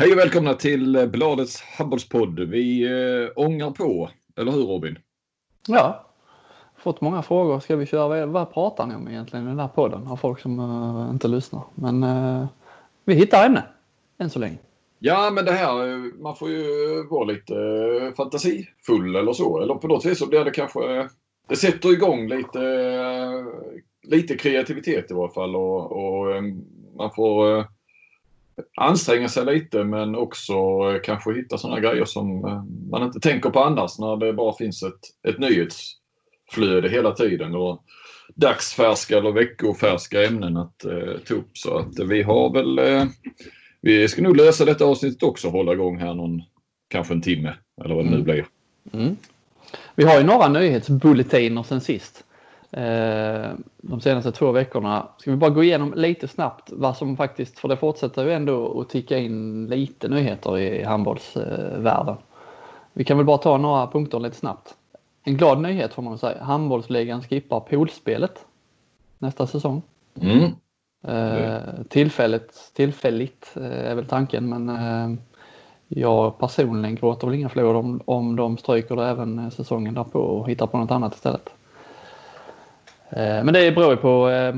Hej och välkomna till Bladets handbollspodd. Vi äh, ångar på, eller hur Robin? Ja, fått många frågor. Ska vi köra, vad pratar ni om egentligen i den här podden? Av folk som äh, inte lyssnar. Men äh, vi hittar ämne än så länge. Ja, men det här, man får ju vara lite fantasifull eller så. Eller på något vis så blir det kanske, det sätter igång lite, lite kreativitet i varje fall och, och man får anstränga sig lite men också eh, kanske hitta sådana grejer som eh, man inte tänker på annars när det bara finns ett, ett nyhetsflöde hela tiden. Och dagsfärska eller veckofärska ämnen att eh, ta upp. Så att vi har väl, eh, vi ska nog lösa detta avsnittet också, hålla igång här någon, kanske en timme eller vad det nu mm. blir. Mm. Vi har ju några nyhetsbulletiner sen sist. Eh, de senaste två veckorna. Ska vi bara gå igenom lite snabbt vad som faktiskt, för det fortsätter ju ändå att ticka in lite nyheter i handbollsvärlden. Vi kan väl bara ta några punkter lite snabbt. En glad nyhet får man säga. Handbollsligan skippar poolspelet nästa säsong. Mm. Eh, tillfälligt, tillfälligt eh, är väl tanken men jag personligen gråter väl inga förlorare om, om de stryker det även säsongen därpå och hittar på något annat istället. Eh, men det beror ju på eh,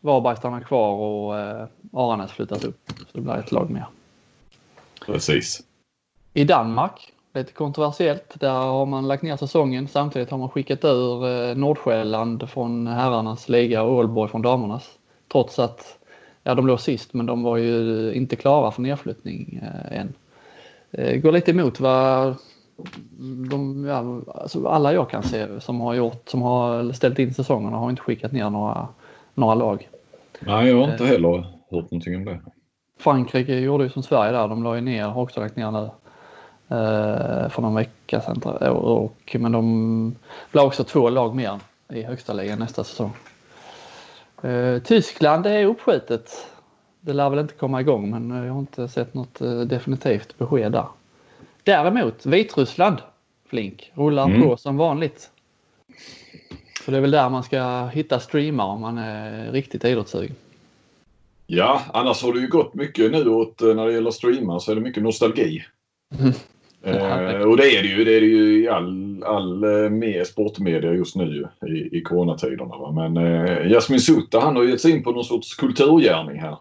Varberg stannar kvar och eh, Aranäs flyttas upp. Så det blir ett lag mer. Precis. I Danmark, lite kontroversiellt, där har man lagt ner säsongen. Samtidigt har man skickat ur Nordsjälland från herrarnas liga och Ålborg från damernas. Trots att ja, de låg sist men de var ju inte klara för nedflyttning än. Går lite emot vad de, ja, alltså alla jag kan se som har gjort, som har ställt in säsongerna har inte skickat ner några, några lag. Nej, jag har inte heller hört någonting om det. Frankrike gjorde ju som Sverige där, de la ju ner, har också lagt ner nu eh, för någon vecka sedan. Och, men de blir också två lag mer i högsta ligan nästa säsong. Eh, Tyskland är uppskjutet. Det lär väl inte komma igång men jag har inte sett något eh, definitivt besked där. Däremot Vitryssland, Flink, rullar mm. på som vanligt. Så det är väl där man ska hitta streamar om man är riktigt idrottssugen. Ja, annars har det ju gått mycket nu åt eh, när det gäller streamar så är det mycket nostalgi. Mm. Eh, och det är det ju. Det är det ju i all, all eh, med sportmedia just nu i, i coronatiderna. Va? Men eh, Jasmin Sutta han har gett sig in på någon sorts kulturgärning här.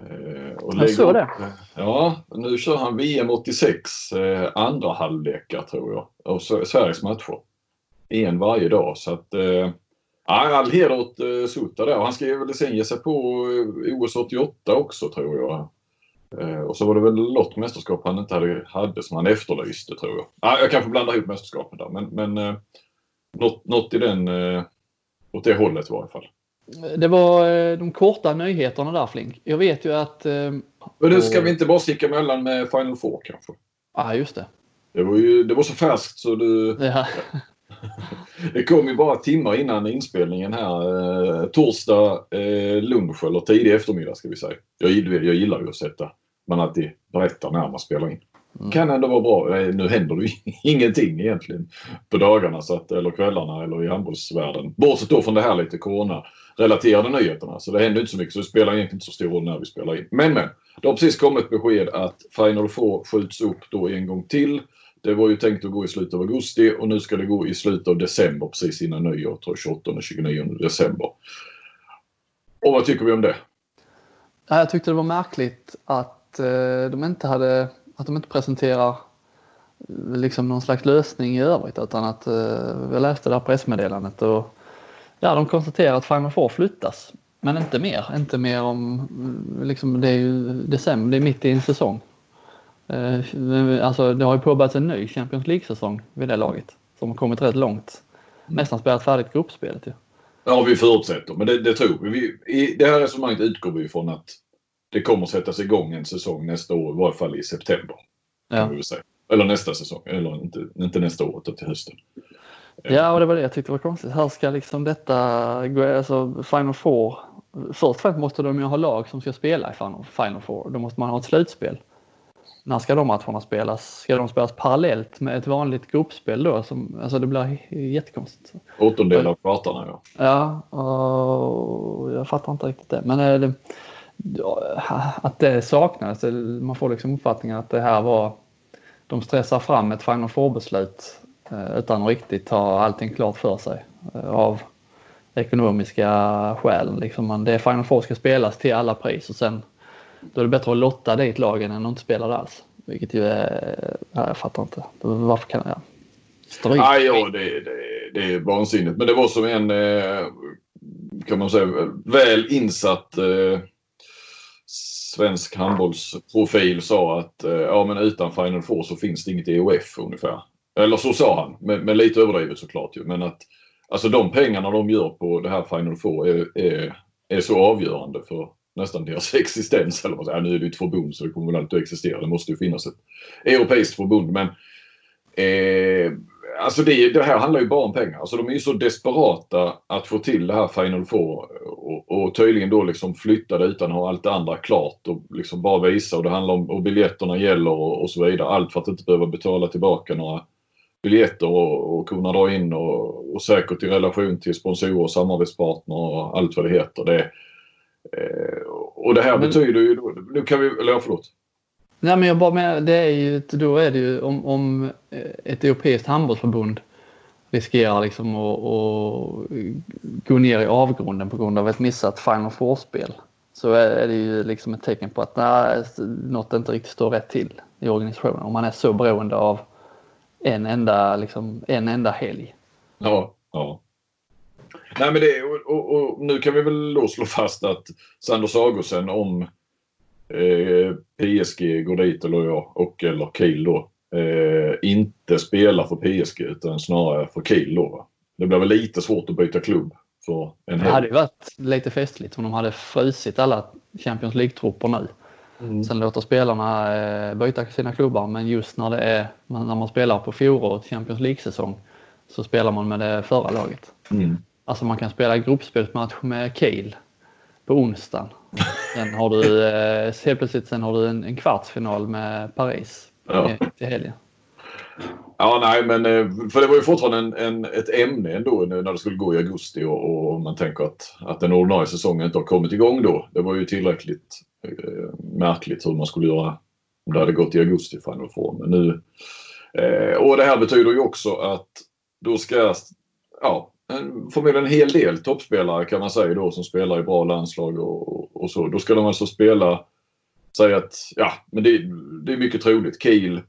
Eh, och jag såg det. Ja, nu kör han VM 86 eh, andra halvlekar tror jag. Och Sveriges matcher. En varje dag så att eh, all heder åt eh, Sutta där. Han ska väl sen ge sig på eh, OS 88 också tror jag. Eh, och så var det väl något mästerskap han inte hade, hade som han efterlyste tror jag. Ah, jag kanske blandar ihop mästerskapen där men, men eh, något, något i den, eh, åt det hållet i varje fall. Det var eh, de korta nyheterna där Flink. Jag vet ju att... Eh, Men nu ska vi inte bara sticka emellan med Final Four kanske? Ja, ah, just det. Det var ju det var så färskt så du... Ja. det kom ju bara timmar innan inspelningen här. Eh, torsdag lunch eller tidig eftermiddag ska vi säga. Jag, jag gillar ju att sätta man alltid berättar när man spelar in. Mm. Kan ändå vara bra. Nu händer det ingenting egentligen på dagarna så att, eller kvällarna eller i handbollsvärlden. Bortsett då från det här lite corona relaterade nyheterna. Så det händer inte så mycket så det spelar egentligen inte så stor roll när vi spelar in. Men men, det har precis kommit besked att Final Four skjuts upp då en gång till. Det var ju tänkt att gå i slutet av augusti och nu ska det gå i slutet av december precis innan nyår, tror 28 och 29 december. Och vad tycker vi om det? Jag tyckte det var märkligt att eh, de inte hade, att de inte presenterar liksom någon slags lösning i övrigt utan att eh, jag läste det här pressmeddelandet och Ja, de konstaterar att Final Four flyttas. Men inte mer. Inte mer om, liksom, det är ju december, det är mitt i en säsong. Eh, alltså det har ju påbörjats en ny Champions League-säsong vid det laget. Som har kommit rätt långt. Nästan spelat färdigt gruppspelet ju. Ja, vi förutsätter. Men det, det tror vi. I det här resonemanget utgår vi ifrån att det kommer sättas igång en säsong nästa år, i varje fall i september. Ja. Eller nästa säsong, eller inte, inte nästa år utan till hösten. Ja, och det var det jag tyckte var konstigt. Hur ska liksom detta gå? Alltså Final Four. Först och främst måste de ju ha lag som ska spela i Final Four. Då måste man ha ett slutspel. När ska de matcherna spelas? Ska de spelas parallellt med ett vanligt gruppspel då? Som, alltså det blir jättekonstigt. Åttondel av kvartarna ja. Ja, och jag fattar inte riktigt det. Men det, att det saknades. Man får liksom uppfattningen att det här var, de stressar fram ett Final Four-beslut eh, Eh, utan att riktigt ha allting klart för sig eh, av ekonomiska skäl. Liksom det är Final Four ska spelas till alla pris och sen då är det bättre att lotta dit lagen än att inte spela det alls. Vilket ju är, jag fattar inte. Varför kan jag? Stryk. Ah, ja, det, det, det är vansinnigt. Men det var som en, eh, kan man säga, väl insatt eh, svensk handbollsprofil sa att eh, ja, men utan Final Four så finns det inget EOF ungefär. Eller så sa han, men, men lite överdrivet såklart ju. Men att alltså de pengarna de gör på det här Final Four är, är, är så avgörande för nästan deras existens. Eller vad säger. Nu är det ju ett förbund så det kommer väl alltid att existera. Det måste ju finnas ett europeiskt förbund. Men eh, alltså det, det, här handlar ju bara om pengar. Alltså de är ju så desperata att få till det här Final Four och, och tydligen då liksom flytta det utan att ha allt det andra klart och liksom bara visa och det handlar om och biljetterna gäller och, och så vidare. Allt för att inte behöva betala tillbaka några biljetter och, och kunna dra in och, och säkert i relation till sponsorer och samarbetspartner och allt vad det heter. Det, eh, och det här men, betyder ju, nu kan vi, eller förlåt. Nej, men jag bara menar, det är ju, då är det ju om, om ett europeiskt handbollsförbund riskerar liksom att, att gå ner i avgrunden på grund av ett missat Final Four-spel så är det ju liksom ett tecken på att nej, något inte riktigt står rätt till i organisationen. Om man är så beroende av en enda, liksom, en enda helg. Ja, ja. Nej men det, och, och, och nu kan vi väl då slå fast att Sander Sagosen om eh, PSG går dit eller jag och eller Kiel då eh, inte spelar för PSG utan snarare för Kiel då. Va? Det blir väl lite svårt att byta klubb för en Det hade ju varit lite festligt om de hade frusit alla Champions League-trupper nu. Mm. Sen låter spelarna eh, byta sina klubbar men just när det är när man spelar på fjolårets Champions League-säsong så spelar man med det förra laget. Mm. Alltså man kan spela gruppspelsmatch med Kiel på onsdagen. Sen har du eh, helt plötsligt sen har du en, en kvartsfinal med Paris ja. till helgen. Ja, nej, men eh, för det var ju fortfarande en, en, ett ämne ändå när det skulle gå i augusti och, och man tänker att, att den ordinarie säsongen inte har kommit igång då. Det var ju tillräckligt Eh, märkligt hur man skulle göra om det hade gått i augusti Final Four. Men nu, eh, och det här betyder ju också att då ska ja, förmodligen en hel del toppspelare kan man säga då som spelar i bra landslag och, och så. Då ska de alltså spela, säga att, ja, men det, det är mycket troligt. Kiel,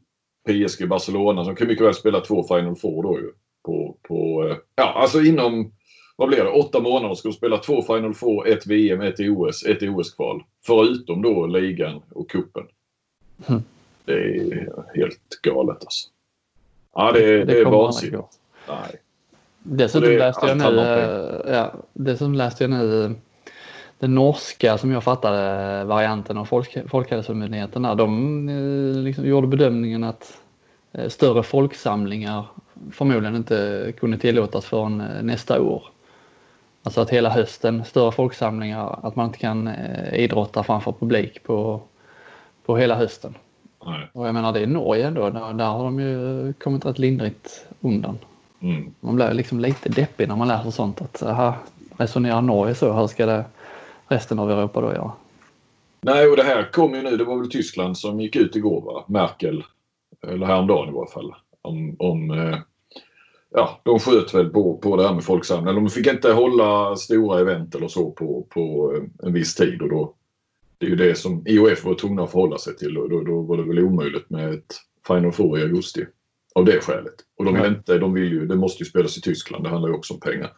PSG, Barcelona som kan mycket väl spela två Final Four då ju. På, på, eh, ja, alltså inom, vad blir det, åtta månader ska de spela två Final Four, ett VM, ett OS, ett OS-kval. Förutom då ligan och kuppen. Mm. Det är helt galet alltså. Ja, det, det, det är vansinnigt. Nej. Dessutom läste jag nu, eh, ja, dessutom läste jag nu den norska som jag fattade varianten av folk, Folkhälsomyndigheten där, de eh, liksom gjorde bedömningen att eh, större folksamlingar förmodligen inte kunde tillåtas förrän nästa år. Alltså att hela hösten, större folksamlingar, att man inte kan idrotta framför publik på, på hela hösten. Nej. Och jag menar det är Norge ändå, där, där har de ju kommit rätt lindrigt undan. Mm. Man blir liksom lite deppig när man läser sånt att här resonerar Norge så, hur ska det resten av Europa då göra? Nej, och det här kom ju nu, det var väl Tyskland som gick ut igår va? Merkel, eller häromdagen i varje fall, om, om eh, ja, de sköt väl på, på det här med folksamling. De fick inte hålla stora event eller så på, på en viss tid och då det är ju det som IOF var tvungna att förhålla sig till och då, då var det väl omöjligt med ett Final Four i augusti. Av det skälet. Och de vill inte, de vill ju, det måste ju spelas i Tyskland. Det handlar ju också om pengar.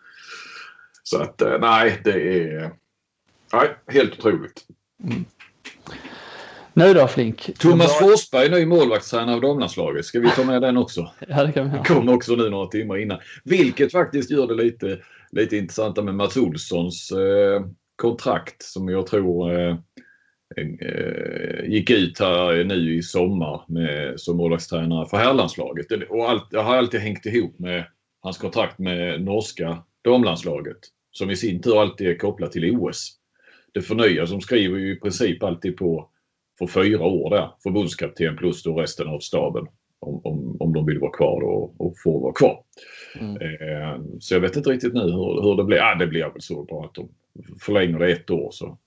Så att eh, nej, det är nej, helt otroligt. Mm. Nu då Flink? Thomas bara... Forsberg, ny målvaktstränare av damlandslaget. Ska vi ta med den också? ja, det kan vi. Kom också nu några timmar innan. Vilket faktiskt gör det lite, lite intressanta med Mats Olssons eh, kontrakt som jag tror eh, Eh, gick ut här nu i sommar med, som målvaktstränare för herrlandslaget. Och allt, det har alltid hängt ihop med hans kontrakt med norska damlandslaget. Som i sin tur alltid är kopplat till OS. Det förnyas, de skriver ju i princip alltid på för fyra år där. Förbundskapten plus då resten av staben. Om, om, om de vill vara kvar då, och får vara kvar. Mm. Eh, så jag vet inte riktigt nu hur, hur det blir. Ja, det blir väl så bara att de förlänger det ett år så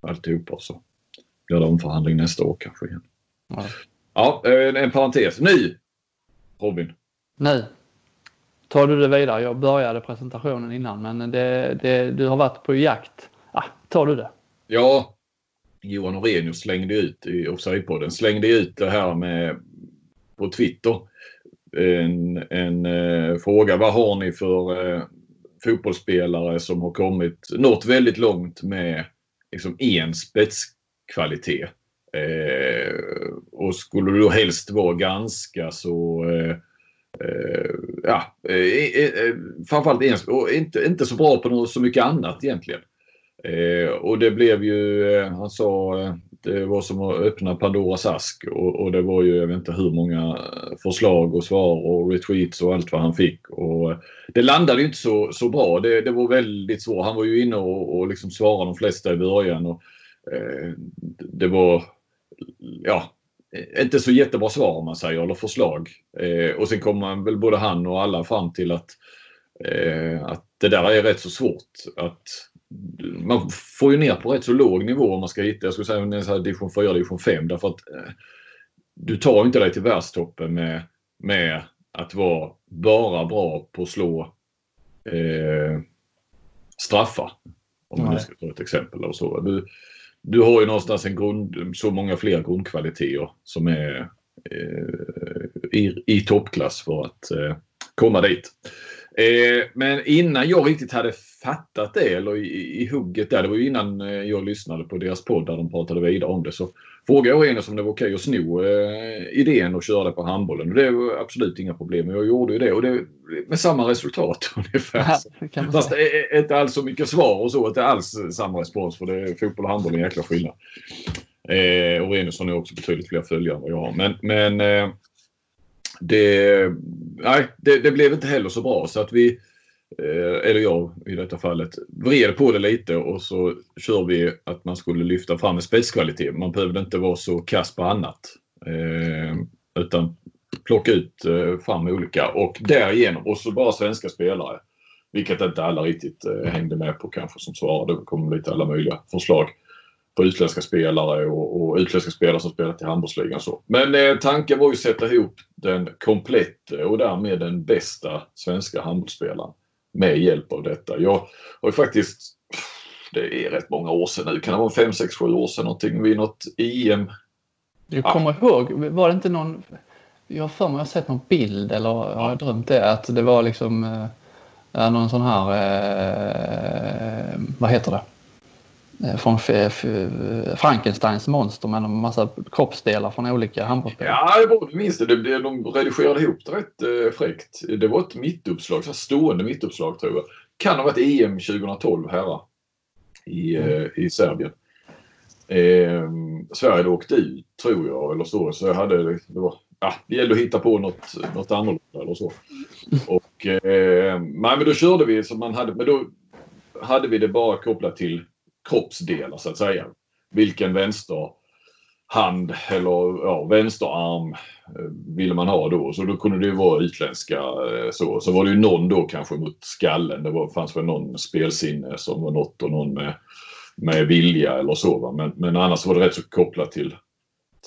alltihopa så blir det omförhandling nästa år kanske igen. Ja, ja en, en parentes. Nu Robin. Nu tar du det vidare. Jag började presentationen innan men det, det, du har varit på jakt. Ah, tar du det? Ja, Johan Orenius slängde ut i Offside-podden slängde ut det här med på Twitter. En, en eh, fråga. Vad har ni för eh, fotbollsspelare som har kommit, nått väldigt långt med liksom en spetskvalitet? Eh, och skulle du helst vara ganska så eh, eh ja, eh, eh, framförallt en, och inte, inte så bra på något, så mycket annat egentligen. Eh, och det blev ju, eh, han sa, eh, det var som att öppna Pandoras ask och, och, det var ju, jag vet inte hur många eh, förslag och svar och retweets och allt vad han fick. Och eh, det landade ju inte så, så bra. Det, det var väldigt svårt. Han var ju inne och, och liksom svarade de flesta i början. Och, eh, det var, ja, inte så jättebra svar om man säger, eller förslag. Eh, och sen kom man väl både han och alla fram till att, eh, att det där är rätt så svårt. Att man får ju ner på rätt så låg nivå om man ska hitta, jag skulle säga här division 4, division 5 därför att eh, du tar inte dig till världstoppen med, med att vara bara bra på att slå eh, straffar. Om man nu ska ta ett exempel. Och så. Du, du har ju någonstans en grund, så många fler grundkvaliteter som är eh, i, i toppklass för att eh, komma dit. Eh, men innan jag riktigt hade fattat det eller i, i hugget där, det var ju innan eh, jag lyssnade på deras podd där de pratade vidare om det, så frågade jag Orenes om det var okej att sno eh, idén och köra det på handbollen. Och det var absolut inga problem. Jag gjorde ju det och det med samma resultat ungefär. Ja, Fast det är inte alls så mycket svar och så, inte alls samma respons för det är fotboll och handboll är en jäkla skillnad. Eh, Orenes har nu också betydligt fler följare än vad jag har. Men, men eh, det, nej, det, det, blev inte heller så bra så att vi, eh, eller jag i detta fallet, vred på det lite och så kör vi att man skulle lyfta fram en spetskvalitet. Man behövde inte vara så kass på annat. Eh, utan plocka ut eh, fram olika och därigenom, och så bara svenska spelare. Vilket inte alla riktigt eh, hängde med på kanske som svarade. Det kom lite alla möjliga förslag på utländska spelare och, och utländska spelare som spelat i handbollsligan. Så. Men eh, tanken var ju att sätta ihop den kompletta och därmed den bästa svenska handbollsspelaren med hjälp av detta. Jag har ju faktiskt, det är rätt många år sedan nu, kan det vara 5, 6, 7 år sedan någonting vid något EM. Du kommer ja. ihåg, var det inte någon, jag har för mig jag har sett någon bild eller har jag drömt det, att det var liksom eh, någon sån här, eh, vad heter det? Eh, från Frankensteins monster med en massa kroppsdelar från olika handbollsspelare. Ja, det var, minns det. De redigerade ihop det rätt eh, fräckt. Det var ett mittuppslag, så stående mittuppslag tror jag. Kan ha varit EM 2012 herrar i, mm. eh, i Serbien. Eh, Sverige åkte ut tror jag, eller så. Så jag hade, det, var, ah, det gällde att hitta på något, något annorlunda eller så. Och, eh, nej, men då körde vi som man hade, men då hade vi det bara kopplat till kroppsdelar så att säga. Vilken vänster hand eller ja, vänsterarm eh, ville man ha då. Så då kunde det ju vara utländska eh, så. Så var det ju någon då kanske mot skallen. Det var, fanns väl någon spelsinne som var något och någon med, med vilja eller så. Va? Men, men annars var det rätt så kopplat till,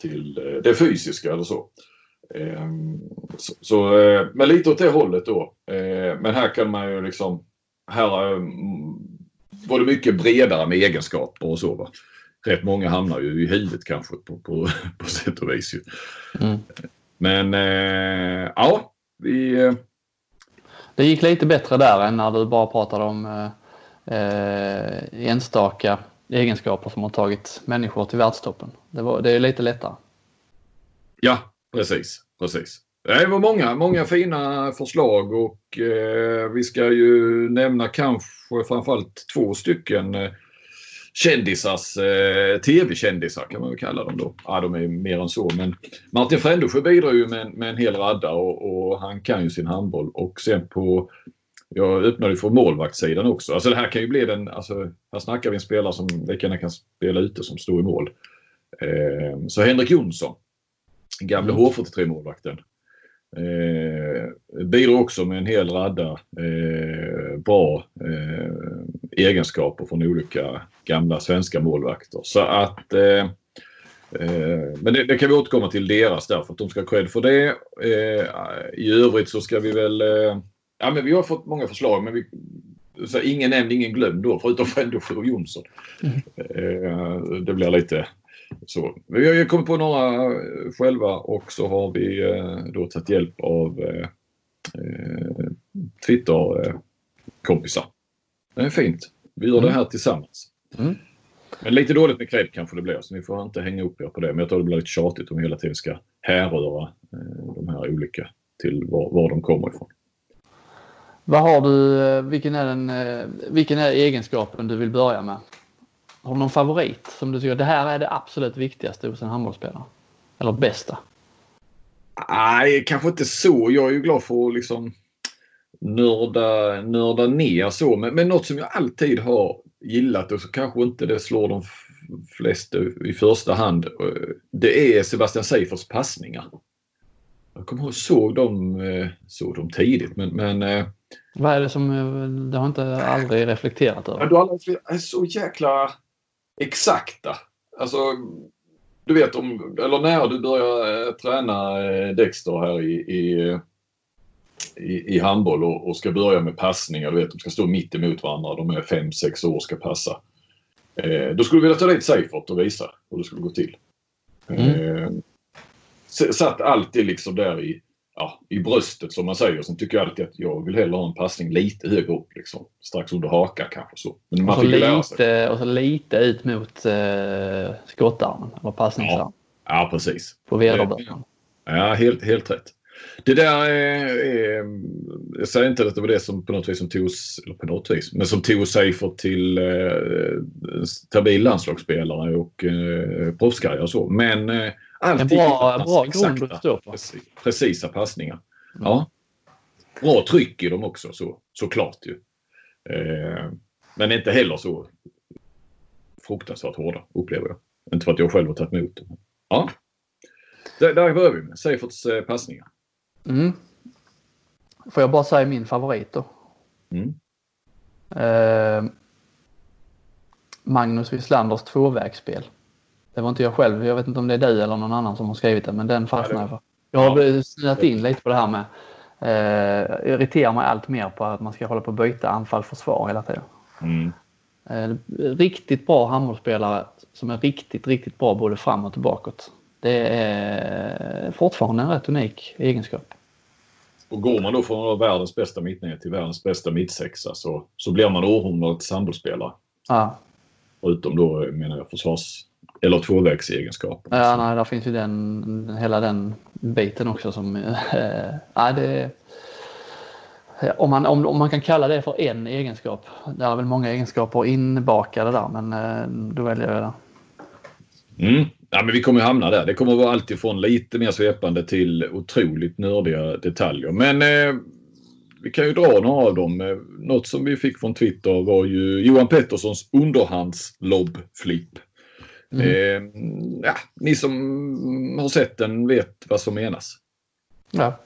till eh, det fysiska eller så. Ehm, så, så men lite åt det hållet då. Men här kan man ju liksom här var det mycket bredare med egenskaper och så. Va? Rätt många hamnar ju i huvudet kanske på, på, på sätt och vis. Ju. Mm. Men eh, ja, vi... Eh... Det gick lite bättre där än när du bara pratade om eh, eh, enstaka egenskaper som har tagit människor till världstoppen. Det, var, det är lite lättare. Ja, precis. precis. Det var många, många fina förslag och eh, vi ska ju nämna kanske framförallt två stycken eh, kändisars, eh, tv-kändisar kan man väl kalla dem då. Ja, de är mer än så men Martin Frändesjö bidrar ju med, med en hel radda och, och, han kan ju sin handboll och sen på jag öppnade för målvaktssidan också. Alltså det här kan ju bli den, alltså här snackar vi en spelare som lika kan spela ute som står i mål. Eh, så Henrik Jonsson, gamle mm. H43-målvakten. Eh, bidrar också med en hel radda eh, bra eh, egenskaper från olika gamla svenska målvakter. Så att eh, eh men det, det, kan vi återkomma till deras där för att de ska ha cred för det. Eh, I övrigt så ska vi väl... Eh, ja men vi har fått många förslag men vi, så ingen nämnd, ingen glömd då förutom ändå Flo Jonsson. Mm. det blir lite så. Vi har kommit på några själva och så har vi eh, då tagit hjälp av eh, eh Twitter-kompisar. Det är fint. Vi gör mm. det här tillsammans. Mm. Men lite dåligt med cred kanske det blir så ni får inte hänga upp er på det. Men jag tror det blir lite tjatigt om vi hela tiden ska härröra eh, de här olika till var, var de kommer ifrån. Vad har du, eh, vilken är, den, vilken är egenskapen du vill börja med? Har du någon favorit som du tycker det här är det absolut viktigaste hos en handbollsspelare? Eller bästa? Nej, kanske inte så. Jag är ju glad för att liksom nörda, nörda ner så. Men, men något som jag alltid har gillat och så kanske inte det slår de flesta i första hand. Det är Sebastian Seifers passningar. Jag kommer ihåg såg dem, eh, såg dem tidigt men, men eh, vad är det som eh, du har inte aldrig reflekterat över? Ja, du har aldrig, så jäkla exakta. Alltså, du vet om, eller när du börjar eh, träna eh, Dexter här i, i, i, i handboll och, och, ska börja med passningar. Du vet, de ska stå mitt emot varandra. De är 5-6 år och ska passa. Eh, då skulle du vilja ta dit Seifert och visa hur det skulle gå till. Mm. Eh, satt alltid liksom där i ja, i bröstet som man säger. Sen tycker jag alltid att jag vill hellre ha en passning lite högre upp. Liksom. Strax under haka kanske. Så. Men man och, så lite, och så lite ut mot eh, skottarmen eller passningsarmen. Ja, ja, precis. På vederbörande. Ja, helt, helt rätt. Det där är, är, jag säger inte att det var det som på något vis som togs, eller på något vis, men som tog Seifert till eh, stabil landslagsspelare och eh, proffskarriär och så. Men eh, Alltid en bra, bra grund att stå på. Precisa passningar. Mm. Ja. Bra tryck i dem också så, såklart ju. Eh, men inte heller så fruktansvärt hårda upplever jag. Inte för att jag själv har tagit emot dem. Ja. Där, där börjar vi med Seiferts eh, passningar. Mm. Får jag bara säga min favorit då? Mm. Eh, Magnus Wislanders tvåvägsspel. Det var inte jag själv. Jag vet inte om det är du eller någon annan som har skrivit det, men den fastnade jag för. Jag har snöat in lite på det här med eh, irriterar mig allt mer på att man ska hålla på att byta anfall-försvar hela tiden. Mm. Eh, riktigt bra handbollsspelare som är riktigt, riktigt bra både framåt och bakåt. Det är fortfarande en rätt unik egenskap. Och går man då från världens bästa mittnät till världens bästa mittsexa så, så blir man århundradets handbollsspelare. Ja. Förutom då menar jag försvars eller tvåvägsegenskaper. Ja, nej, där finns ju den, hela den biten också som... Äh, nej, det, om, man, om, om man kan kalla det för en egenskap. Det är väl många egenskaper inbakade där, men äh, då väljer jag det. Mm. Ja, men vi kommer hamna där. Det kommer att vara alltifrån lite mer svepande till otroligt nördiga detaljer. Men eh, vi kan ju dra några av dem. Något som vi fick från Twitter var ju Johan Petterssons underhandslobbflipp. Mm. Eh, ja, ni som har sett den vet vad som menas. Ja.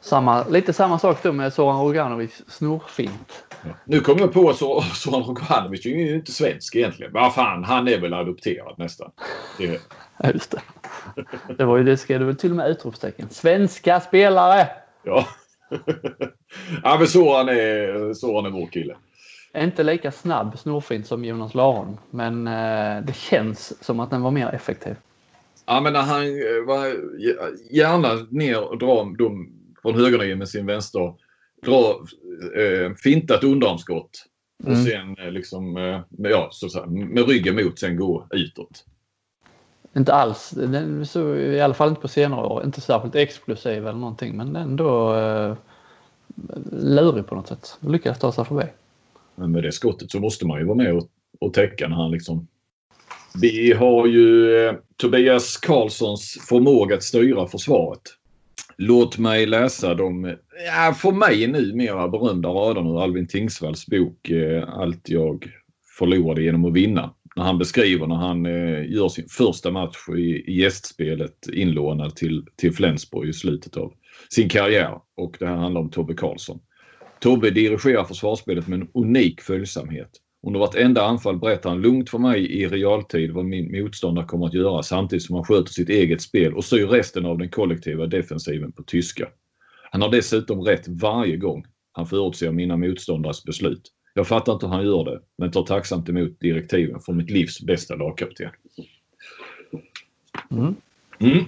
Samma, lite samma sak då med Soran Roganovic snorfint. Nu kommer jag på att Soran Roganovic är ju inte svensk egentligen. Vad fan, han är väl adopterad nästan. Det... Ja, just det. Det var ju det skrev du väl till och med utropstecken. Svenska spelare! Ja. ja men Soran är, Soran är vår kille inte lika snabb snorfint som Jonas Laron, men eh, det känns som att den var mer effektiv. Ja, men när han eh, var gärna ner och dra dem från högerniven med sin vänster, dra eh, fintat underarmsskott och mm. sen eh, liksom, eh, ja, så, så, med ryggen mot sen gå utåt. Inte alls, den så, i alla fall inte på senare år, inte särskilt explosiv eller någonting, men ändå eh, lurig på något sätt. Lyckades ta sig förbi. Men med det skottet så måste man ju vara med och, och täcka när han liksom... Vi har ju eh, Tobias Karlssons förmåga att styra försvaret. Låt mig läsa de, ja, för mig numera berömda raderna ur Alvin Tingsvalls bok eh, Allt jag förlorade genom att vinna. när han beskriver när han eh, gör sin första match i, i gästspelet inlånad till, till Flensburg i slutet av sin karriär. Och det här handlar om Tobbe Karlsson. Tobbe dirigerar försvarsspelet med en unik följsamhet. Under vartenda anfall berättar han lugnt för mig i realtid vad min motståndare kommer att göra samtidigt som han sköter sitt eget spel och styr resten av den kollektiva defensiven på tyska. Han har dessutom rätt varje gång han förutser mina motståndares beslut. Jag fattar inte hur han gör det, men tar tacksamt emot direktiven från mitt livs bästa lagkapten. Mm. Mm.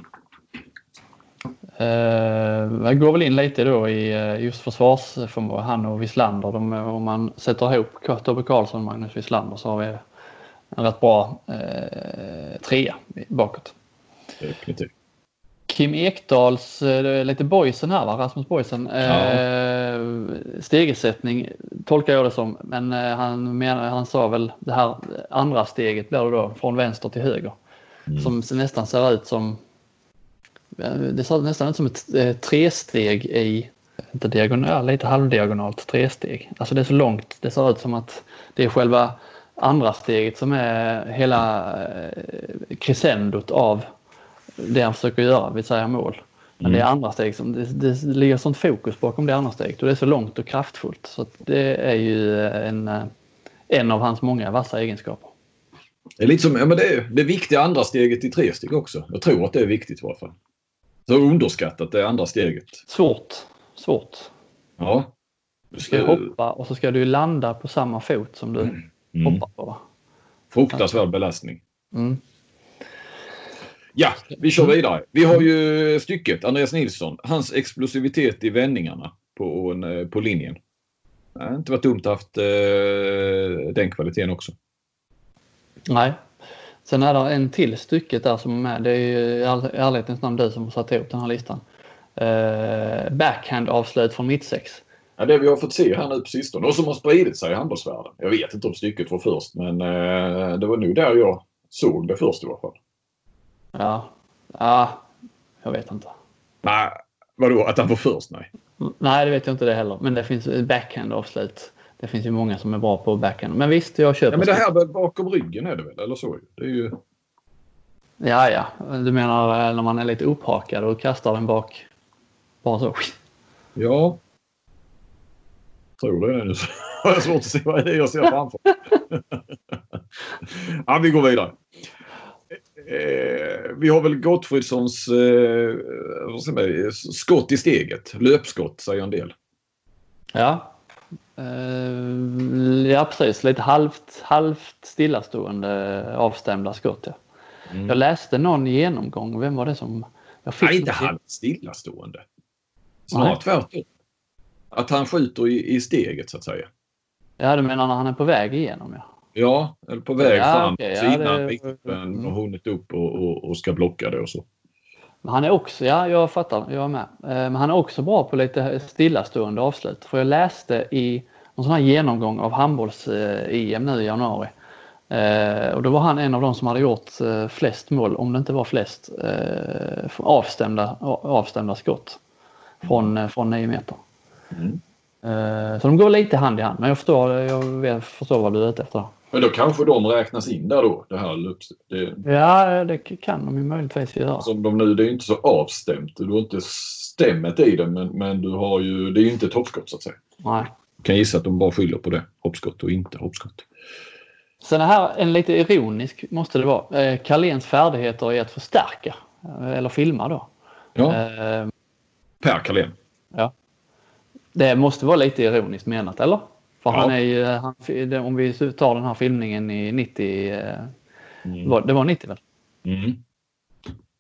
Uh, jag går väl in lite då i uh, just försvarsförmåga, han och Wislander. De, om man sätter ihop Tobbe Karlsson och Magnus Wislander så har vi en rätt bra uh, trea bakåt. Definitivt. Kim Ekdals, uh, lite boysen här va, Rasmus Boysen, uh, stegersättning tolkar jag det som. Men han, menar, han sa väl det här andra steget blir det då från vänster till höger. Mm. Som nästan ser ut som det ser nästan ut som ett eh, tresteg i, inte diagonal, lite halvdiagonalt tresteg. Alltså det är så långt, det ser ut som att det är själva andra steget som är hela eh, crescendot av det han försöker göra, vill säga mål. Men det är mm. andra steg som, det, det ligger sånt fokus bakom det andra steget och det är så långt och kraftfullt. Så det är ju en, en av hans många vassa egenskaper. Det är lite som, ja men det är det viktiga andra steget i tre steg också. Jag tror att det är viktigt i alla fall. Så underskattat det andra steget. Svårt. Svårt. Ja. Du ska hoppa och så ska du landa på samma fot som du mm. hoppar på. Fruktansvärd belastning. Mm. Ja, vi kör vidare. Vi har ju stycket, Andreas Nilsson. Hans explosivitet i vändningarna på, på linjen. Det har inte varit dumt att haft eh, den kvaliteten också. Nej, Sen är det en till stycket där som är med. Det är ju i ärlighetens namn du som har satt ihop den här listan. Uh, backhand avslut från mittsex. Ja, det vi har fått se här nu på sistone och som har spridit sig i handbollsvärlden. Jag vet inte om stycket var först men uh, det var nog där jag såg det först i alla fall. Ja, ja jag vet inte. Nej, vadå att han var först? Nej. Nej, det vet jag inte det heller. Men det finns backhand avslut. Det finns ju många som är bra på backhand. Men visst, jag köper. Ja, men det här bakom ryggen är det väl? Eller så? Det är ju... Ja, ja. Du menar eh, när man är lite upphakad och kastar den bak? Bara så? Ja. Tror det. Nu har jag svårt att se vad det är jag ser framför Ja, vi går vidare. Eh, vi har väl Gottfridssons eh, skott i steget. Löpskott säger en del. Ja, ja, precis. Lite halvt, halvt stillastående avstämda skott. Ja. Mm. Jag läste någon genomgång. Vem var det som... Jag fick Nej, inte halvt stillastående. Snarare tvärtom. Att han skjuter i, i steget så att säga. Ja, du menar när han är på väg igenom ja. Ja, eller på väg ja, fram. Okay, ja, innan det... har hunnit upp och, och, och, ska blocka det och så. Men han är också, ja jag fattar, jag är med. Eh, men han är också bra på lite stillastående avslut. För jag läste i en sån här genomgång av handbolls-EM nu i januari. Eh, och då var han en av de som hade gjort eh, flest mål, om det inte var flest, avstämda, avstämda skott från, från e 9 meter. Mm. Så de går lite hand i hand, men jag förstår, jag förstår vad du är ute efter. Men då kanske de räknas in där då? Det här det... Ja, det kan de ju möjligtvis göra. Som de nu, det är ju inte så avstämt. Du har inte stämmet i det men, men du har ju, det är ju inte ett hoppskott så att säga. Nej. Jag kan gissa att de bara skyller på det. Hoppskott och inte hoppskott. Sen här, en lite ironisk måste det vara. Eh, Carléns färdigheter i att förstärka. Eh, eller filma då. Ja. Eh, per Carlén. Ja. Det måste vara lite ironiskt menat, eller? För ja. han är ju, han, om vi tar den här filmningen i 90, eh, mm. det var 90 väl? Mm.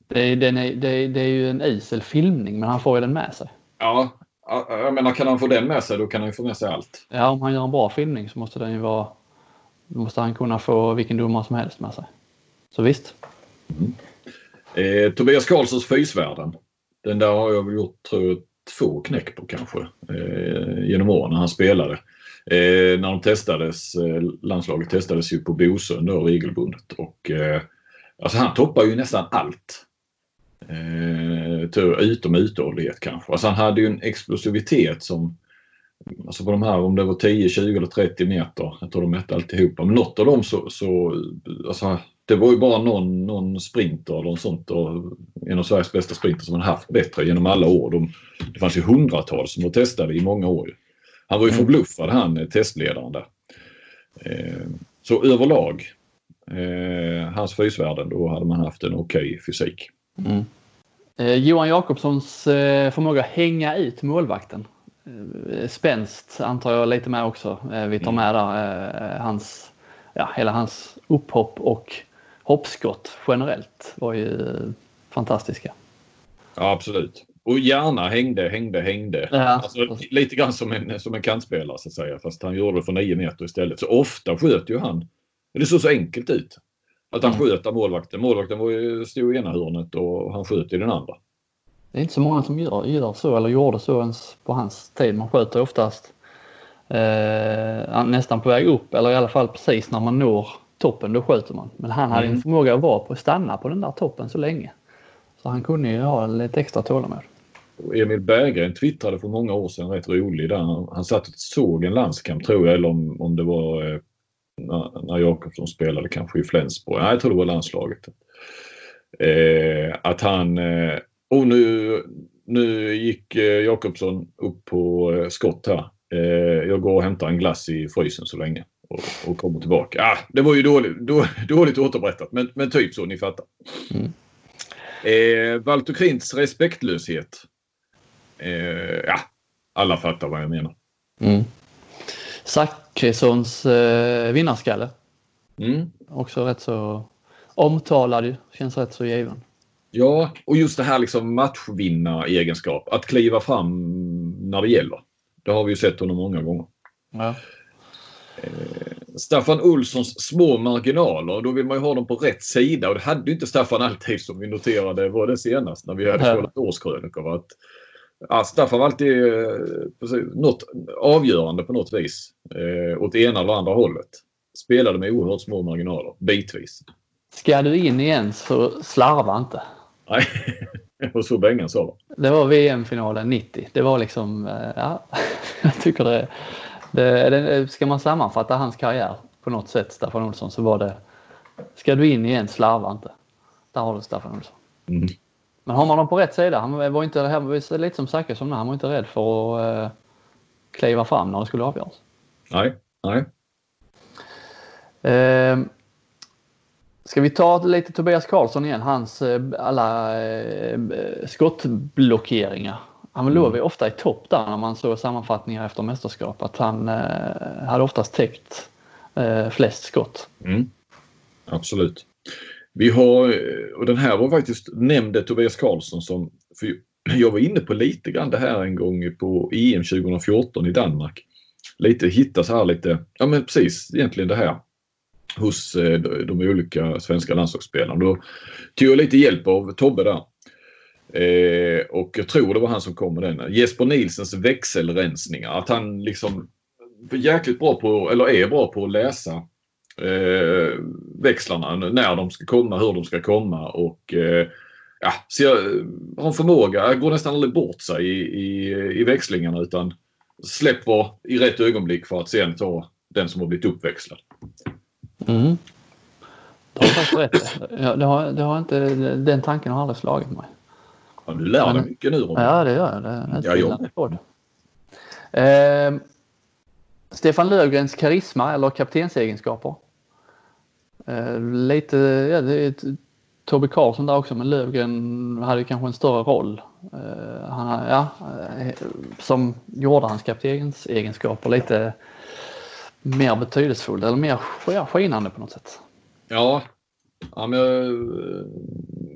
Det, den är, det, det, är ju en isel filmning men han får ju den med sig. Ja, jag menar kan han få den med sig då kan han ju få med sig allt. Ja, om han gör en bra filmning så måste den ju vara, då måste han kunna få vilken domare som helst med sig. Så visst. Mm. Eh, Tobias Karlssons Fysvärlden. Den där har jag väl gjort tror jag, två knäck på kanske eh, genom åren när han spelade. Eh, när de testades, eh, landslaget testades ju på Bosön då regelbundet och eh, alltså han toppar ju nästan allt. Eh, utom uthållighet kanske. Alltså han hade ju en explosivitet som alltså på de här, om det var 10, 20 eller 30 meter. Jag tror de mätte alltihopa. Men något av dem så, så alltså, det var ju bara någon, någon sprinter eller något sånt. Och en av Sveriges bästa sprinters som man haft bättre genom alla år. De, det fanns ju hundratals som var testade i många år. Han var ju mm. förbluffad han eh, testledaren där. Eh, så överlag, eh, hans fysvärden, då hade man haft en okej okay fysik. Mm. Eh, Johan Jakobssons eh, förmåga att hänga ut målvakten. Eh, spänst antar jag lite med också. Vi tar mm. med där hans, ja, hela hans upphopp och hoppskott generellt var ju fantastiska. Ja, absolut. Och gärna hängde, hängde, hängde. Ja. Alltså, lite grann som en, som en kantspelare så att säga. Fast han gjorde det för nio meter istället. Så ofta sköt ju han. Det såg så enkelt ut. Att han mm. sköt av målvakten. Målvakten var ju, stod i ena hörnet och han sköt i den andra. Det är inte så många som gör, gör så eller gjorde så ens på hans tid. Man sköter oftast eh, nästan på väg upp eller i alla fall precis när man når toppen, då skjuter man. Men han hade mm. en förmåga att vara på stanna på den där toppen så länge. Så han kunde ju ha lite extra tålamod. Emil Berggren twittrade för många år sedan rätt rolig där. Han, satt och såg en landskamp tror jag, eller om, om det var eh, när, när Jakobsson spelade kanske i Flensburg. Nej, jag tror det var landslaget. Eh, att han... Eh, och nu, nu gick eh, Jakobsson upp på eh, skott här. Eh, jag går och hämtar en glass i frysen så länge och, och kommer tillbaka. Ah, det var ju dåligt, då, dåligt återberättat men, men typ så, ni fattar. Mm. Eh, Walter Krints respektlöshet. Eh, ja, alla fattar vad jag menar. Mm. Zachrissons eh, vinnarskalle. Mm. Också rätt så omtalad ju. Känns rätt så given. Ja, och just det här liksom matchvinna-egenskap. Att kliva fram när det gäller. Det har vi ju sett honom många gånger. Ja. Eh, Staffan Olssons små marginaler, då vill man ju ha dem på rätt sida och det hade ju inte Staffan alltid som vi noterade var det senast när vi hade kollat årskrönikor. Att, ja, Staffan var alltid eh, precis, något avgörande på något vis eh, åt ena eller andra hållet. Spelade med oerhört små marginaler, bitvis. Ska du in igen så slarva inte. Nej, och så Bengan sa. Det var VM-finalen 90. Det var liksom, eh, ja, jag tycker det det, det, ska man sammanfatta hans karriär på något sätt, Staffan Olsson, så var det Ska du in igen, slarva inte. Där har du Staffan Olsson. Mm. Men har man dem på rätt sida, han var inte, det var lite som Zachrisson, han var inte rädd för att uh, kliva fram när det skulle avgöras. Nej, nej. Uh, ska vi ta lite Tobias Karlsson igen, hans uh, alla uh, skottblockeringar. Han låg mm. ofta i topp där när man såg sammanfattningar efter mästerskap. Att han eh, hade oftast täckt eh, flest skott. Mm. Absolut. Vi har, och den här var faktiskt nämnde Tobias Karlsson som, för jag var inne på lite grann det här en gång på EM 2014 i Danmark. Lite hitta så här lite, ja men precis egentligen det här hos eh, de olika svenska landslagsspelarna. Då tog jag lite hjälp av Tobbe där. Eh, och jag tror det var han som kom med den. Jesper Nilsens växelrensningar. Att han liksom är jäkligt bra på, eller är bra på att läsa eh, växlarna. När de ska komma, hur de ska komma och eh, ja, jag har en förmåga, går nästan aldrig bort sig i, i, i växlingarna utan släpper i rätt ögonblick för att sen ta den som har blivit uppväxlad. Mm. Du har faktiskt rätt. Det har, det har inte, den tanken har aldrig slagit mig. Ja, du lär dig mycket nu Robin. Ja, det gör jag. Det är ja, jag. Eh, Stefan Lövgrens karisma eller kaptensegenskaper. Eh, lite, ja, det är Tobbe Karlsson där också, men Lövgren hade kanske en större roll. Eh, han, ja, eh, som gjorde hans kaptensegenskaper lite mer betydelsefulla eller mer ja, skinande på något sätt. Ja, ja men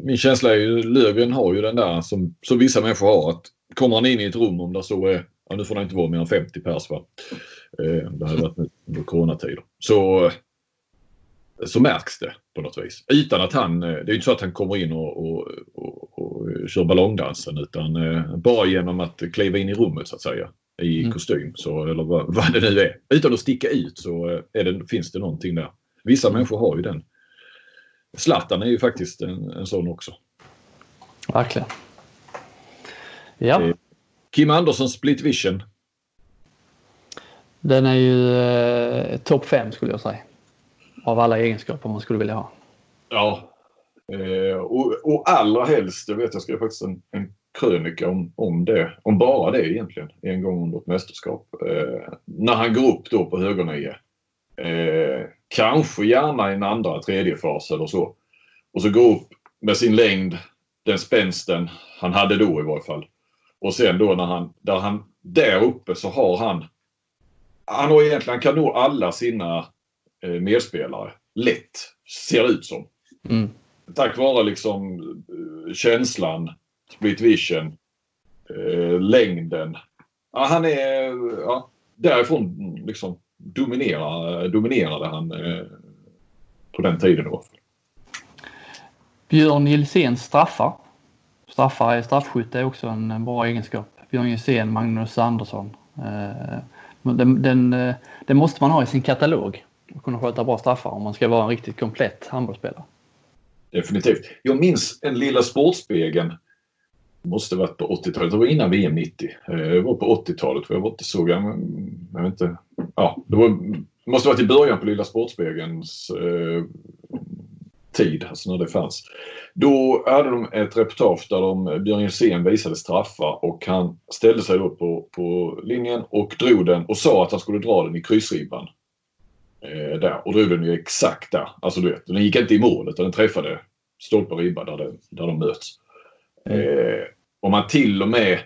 min känsla är ju Löfgren har ju den där som, som vissa människor har att kommer han in i ett rum om det så är, ja nu får det inte vara mer än 50 pers va. Eh, det har varit under coronatider. Så, så märks det på något vis. Utan att han, eh, det är ju inte så att han kommer in och, och, och, och kör ballongdansen utan eh, bara genom att kliva in i rummet så att säga i mm. kostym så, eller vad, vad, det nu är. Utan att sticka ut så är det, finns det någonting där. Vissa människor har ju den Zlatan är ju faktiskt en, en sån också. Verkligen. Ja. Kim Andersson Split Vision. Den är ju eh, topp fem skulle jag säga. Av alla egenskaper man skulle vilja ha. Ja. Eh, och, och allra helst, jag vet jag skrev faktiskt en, en krönika om, om det, om bara det egentligen, en gång under ett mästerskap. Eh, när han går upp då på högernio. Eh, kanske gärna i en andra, tredje fas eller så. Och så gå upp med sin längd, den spänsten han hade då i varje fall. Och sen då när han, där han, där uppe så har han, han har egentligen, han kan nå alla sina eh, medspelare lätt, ser ut som. Mm. Tack vare liksom eh, känslan, split vision, eh, längden. Ja, han är, ja, därifrån liksom dominerar, dominerade han eh, på den tiden. Då. Björn Gilséns straffar. Straffar i straffskytte är också en bra egenskap. Björn Gilsén, Magnus Andersson. Eh, den, den, eh, den, måste man ha i sin katalog. Att kunna sköta bra straffar om man ska vara en riktigt komplett handbollsspelare. Definitivt. Jag minns en Lilla Sportspegeln. Måste varit på 80-talet. Det var innan VM 90. Det var på 80-talet för jag var inte så gammal. Jag vet inte. Ja, det var, måste varit i början på Lilla Sportspegelns eh, tid, alltså när det fanns. Då hade de ett reportage där de, Björn Jensén visade straffar och han ställde sig då på, på linjen och drog den och sa att han skulle dra den i kryssribban. Eh, där och drog den ju exakt där. Alltså du vet, den gick inte i mål utan den träffade stolpe och ribba där, det, där de möts. Eh, och man till och med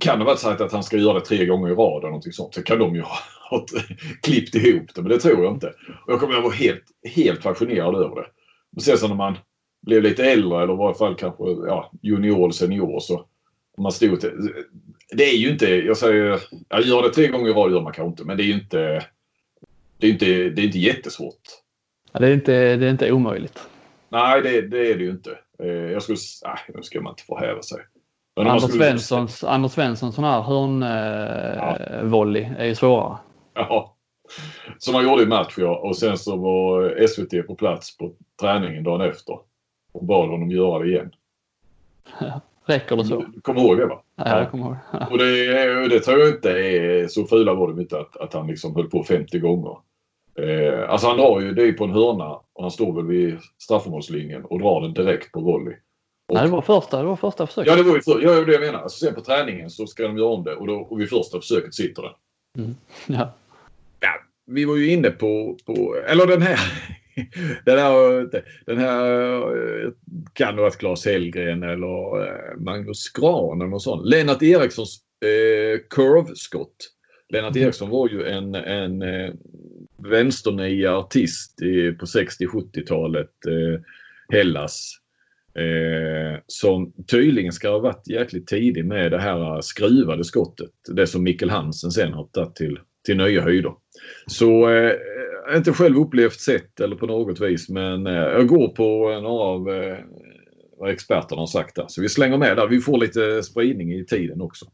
kan det vara sagt att han ska göra det tre gånger i rad eller någonting sånt. Så kan de ju ha, ha klippt ihop det, men det tror jag inte. Och jag kommer att vara helt, helt fascinerad över det. Men sen så när man blev lite äldre eller i varje fall kanske ja, junior eller senior så man stod till, Det är ju inte, jag säger, jag gör det tre gånger i rad gör man kanske inte, men det är ju inte, det är inte, det är inte jättesvårt. Ja, det, är inte, det är inte omöjligt. Nej, det, det är det ju inte. Eh, jag skulle, nej, nu ska man inte förhäva sig. Anders, skulle... Svenssons, Anders Svenssons sån här hörnvolley eh, ja. är ju svårare. Ja. Som han gjorde i match ja. Och sen så var SVT på plats på träningen dagen efter. Och bad honom göra det igen. Räcker det så? Du kommer ihåg det va? Ja, jag kommer ihåg. och det, det tror jag inte är så fula var de inte att, att han liksom höll på 50 gånger. Eh, alltså han drar ju, det är på en hörna och han står väl vid straffområdeslinjen och drar den direkt på volley. Och, Nej, det var första, det var första försöket. Ja, det var ju för, ja, det jag menar. Alltså, sen på träningen så ska de göra om det och, då, och vid första försöket sitter den. Mm. Ja. ja. Vi var ju inne på, på eller den här den här, den här kan det vara Claes Hellgren eller eh, Magnus Gran eller något sånt. Lennart Erikssons eh, curve-skott. Lennart mm. Eriksson var ju en, en eh, vänsternia artist i, på 60-70-talet. Eh, Hellas. Eh, som tydligen ska ha varit jäkligt tidig med det här eh, skruvade skottet. Det som Mikkel Hansen sen har tagit till, till nya höjder. Så eh, inte själv upplevt sett eller på något vis men eh, jag går på några av eh, vad experterna har sagt där. Så vi slänger med där. Vi får lite spridning i tiden också.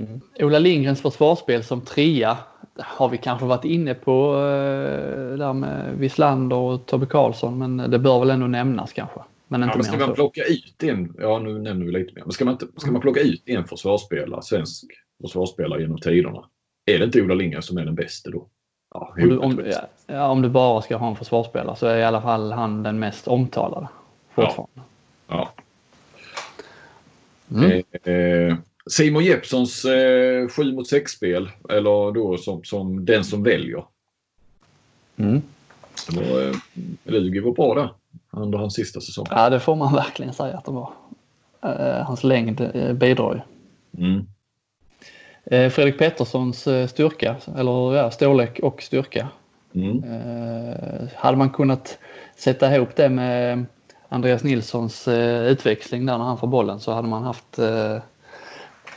Mm. Ola Lindgrens försvarsspel som trea har vi kanske varit inne på eh, där med Wislander och Tobbe Karlsson men det bör väl ändå nämnas kanske. Men inte ja, men ska man plocka ut en, ja nu nämner vi lite mer, men ska man, inte, ska man plocka ut en försvarsspelare, svensk försvarsspelare genom tiderna, är det inte Ola Lindgren som är den bästa då? Ja, om, du, om, ja, om, du bara ska ha en försvarsspelare så är i alla fall han den mest omtalade. Fortfarande. Ja. ja. Mm. Eh, eh, Simon Jeppssons eh, 7 mot 6-spel, eller då som, som den som väljer. Mm. Det var, eh, Lugi var bra där under hans sista säsong. Ja, det får man verkligen säga att det var. Eh, hans längd eh, bidrar ju. Mm. Eh, Fredrik Petterssons eh, styrka, eller ja, storlek och styrka. Mm. Eh, hade man kunnat sätta ihop det med Andreas Nilssons utväxling där när han får bollen så hade man haft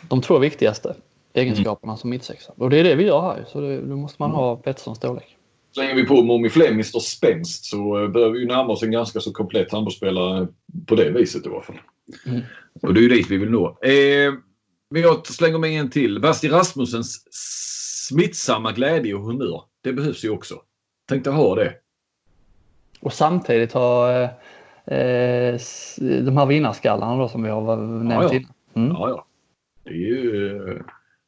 de två viktigaste egenskaperna mm. som mittsexa. Och det är det vi gör här så det, då måste man mm. ha Petterssons storlek. Slänger vi på Momi Flemmisters spänst så börjar vi ju närma oss en ganska så komplett handbollsspelare på det viset i alla fall. Mm. Och det är ju dit vi vill nå. Eh, men jag slänger med en till. Basti Rasmussens smittsamma glädje och humör. Det behövs ju också. Tänkte ha det. Och samtidigt ha eh, eh de här vinnarskallarna då som vi har nämnt ja, ja. innan. Mm. Ja, ja. Det är ju...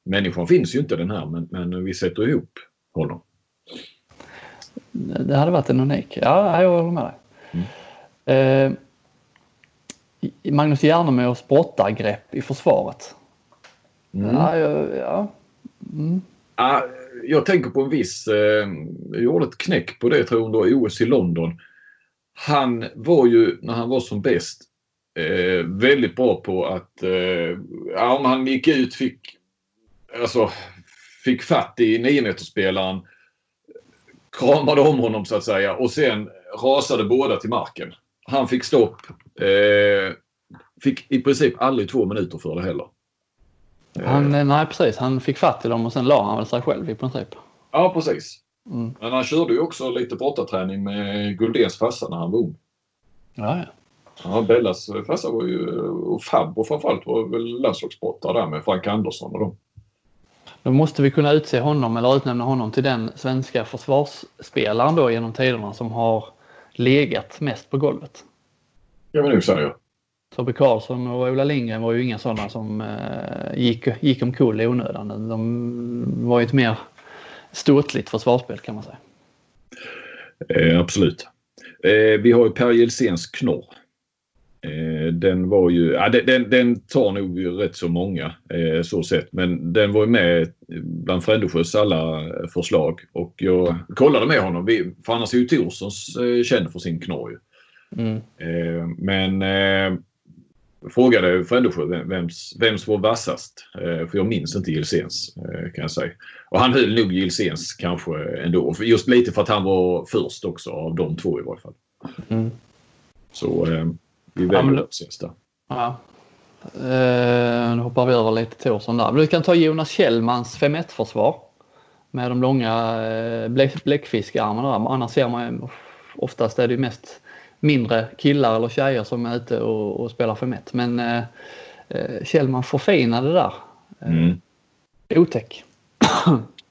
Människan finns ju inte den här men, men vi sätter ihop honom. Det hade varit en unik. Ja, jag håller med dig. Mm. Eh, Magnus Järnemås brottargrepp i försvaret. Mm. Ja, ja. Mm. ja, jag tänker på en viss, eh, jag gjorde ett knäck på det tror jag under OS i London. Han var ju, när han var som bäst, eh, väldigt bra på att eh, ja, om han gick ut fick alltså fick fatt i 9 spelaren kramade om honom så att säga och sen rasade båda till marken. Han fick stopp. Eh, fick i princip aldrig två minuter för det heller. Han, eh. nej precis, han fick fatt i dem och sen la han väl sig själv i princip. Ja precis. Mm. Men han körde ju också lite brottarträning med Guldéns farsa när han var ung. Ja, ja. Ja, Bellas farsa var ju, och Fabbo framförallt var väl landslagsbrottare där med Frank Andersson och dem. Då måste vi kunna utse honom eller utnämna honom till den svenska försvarsspelaren då genom tiderna som har legat mest på golvet. Ja, men nu säger. Tobbe Karlsson och Ola Lindgren var ju inga sådana som eh, gick, gick omkull i onödan. De var ju ett mer ståtligt försvarsspel kan man säga. Eh, absolut. Eh, vi har ju Per Jelséns knorr. Eh, den var ju, ja, den, den tar nog rätt så många eh, så sett men den var ju med bland Frändesjös alla förslag och jag kollade med honom. Vi, för annars är ju Torssons eh, känd för sin knorr mm. Men frågade Frändesjö vems, vems var vassast? För jag minns inte Gilsens eh, kan jag säga. Och han höll nog Gilsens kanske ändå. Just lite för att han var först också av de två i varje fall. Mm. Så vi väljer ja, sista. Ja. Uh, nu hoppar vi över lite Thorsson där. Men du kan ta Jonas Kjellmans 5-1 försvar. Med de långa uh, bläckfiskarmarna där. Annars ser man oftast är det mest mindre killar eller tjejer som är ute och, och spelar 5-1. Men uh, uh, Kjellman förfinade där. Mm. Otäck.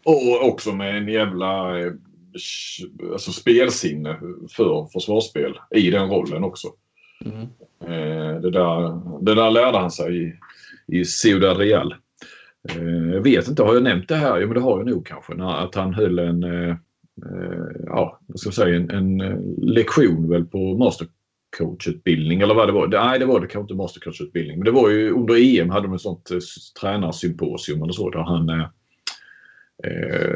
och också med en jävla alltså spelsinne för försvarsspel i den rollen också. Mm. Eh, det, där, det där lärde han sig i, i Ciudad Real. Eh, jag vet inte, har jag nämnt det här? Jo, men det har jag nog kanske. Att han höll en, eh, ja, vad ska jag säga, en, en lektion väl på mastercoachutbildning eller vad det var. Nej, det var det kanske inte mastercoachutbildning. Men det var ju under EM hade de ett sånt tränarsymposium eller så där han eh,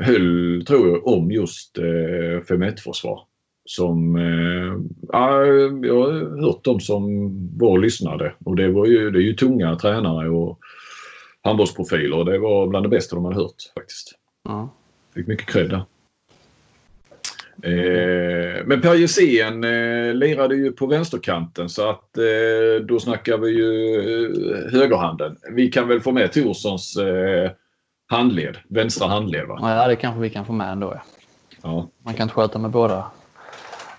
höll, tror jag, om just eh, 5-1-försvar som eh, ja, jag har hört dem som var och lyssnade och det, var ju, det är ju tunga tränare och handbollsprofiler och det var bland det bästa de hade hört faktiskt. Ja. Fick mycket cred där. Eh, men Per Gessén eh, lirade ju på vänsterkanten så att eh, då snackar vi ju eh, högerhanden. Vi kan väl få med Torssons eh, handled, vänstra handled va? Ja det kanske vi kan få med ändå ja. ja. Man kan inte sköta med båda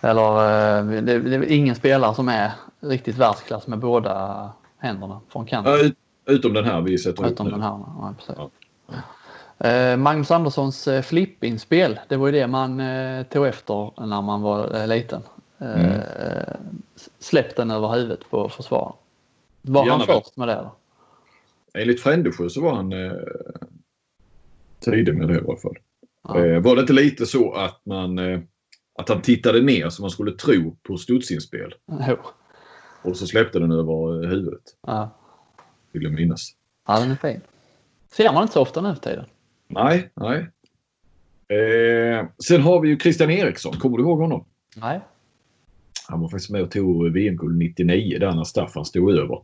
eller eh, det, det är ingen spelare som är riktigt världsklass med båda händerna från kanten. Ja, utom den här vi sätter Utom den här, ja, precis. Ja. Eh, Magnus Anderssons eh, flippinspel, det var ju det man tog efter när man var liten. Mm. Släpp den över huvudet på försvararen. Var Gärna han först med det? Då? Enligt Frändesjö så var han eh, tidig med det i alla fall. Ja. Eh, var det inte lite så att man eh, att han tittade ner så man skulle tro på studsinspel. Jo. Och så släppte den över huvudet. Ja. Vill jag minnas. Ja, den är fin. Ser man inte så ofta nu för tiden. Nej, nej. Eh, sen har vi ju Christian Eriksson. Kommer du ihåg honom? Nej. Han var faktiskt med och tog VM-guld 99 där när Staffan stod över.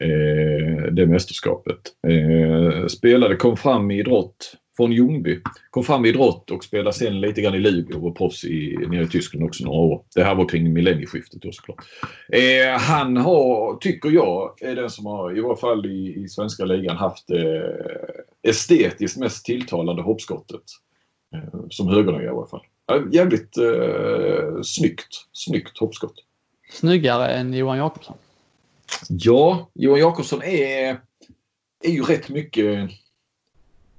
Eh, det mästerskapet. Eh, spelade, kom fram i idrott från Ljungby. Kom fram i idrott och spelade sen lite grann i Lugo och var proffs i, nere i Tyskland också några år. Det här var kring millennieskiftet då såklart. Eh, han har, tycker jag, är den som har, i varje fall i, i svenska ligan, haft eh, estetiskt mest tilltalande hoppskottet. Eh, som högernia i alla fall. jävligt eh, snyggt, snyggt hoppskott. Snyggare än Johan Jakobsson? Ja, Johan Jakobsson är, är ju rätt mycket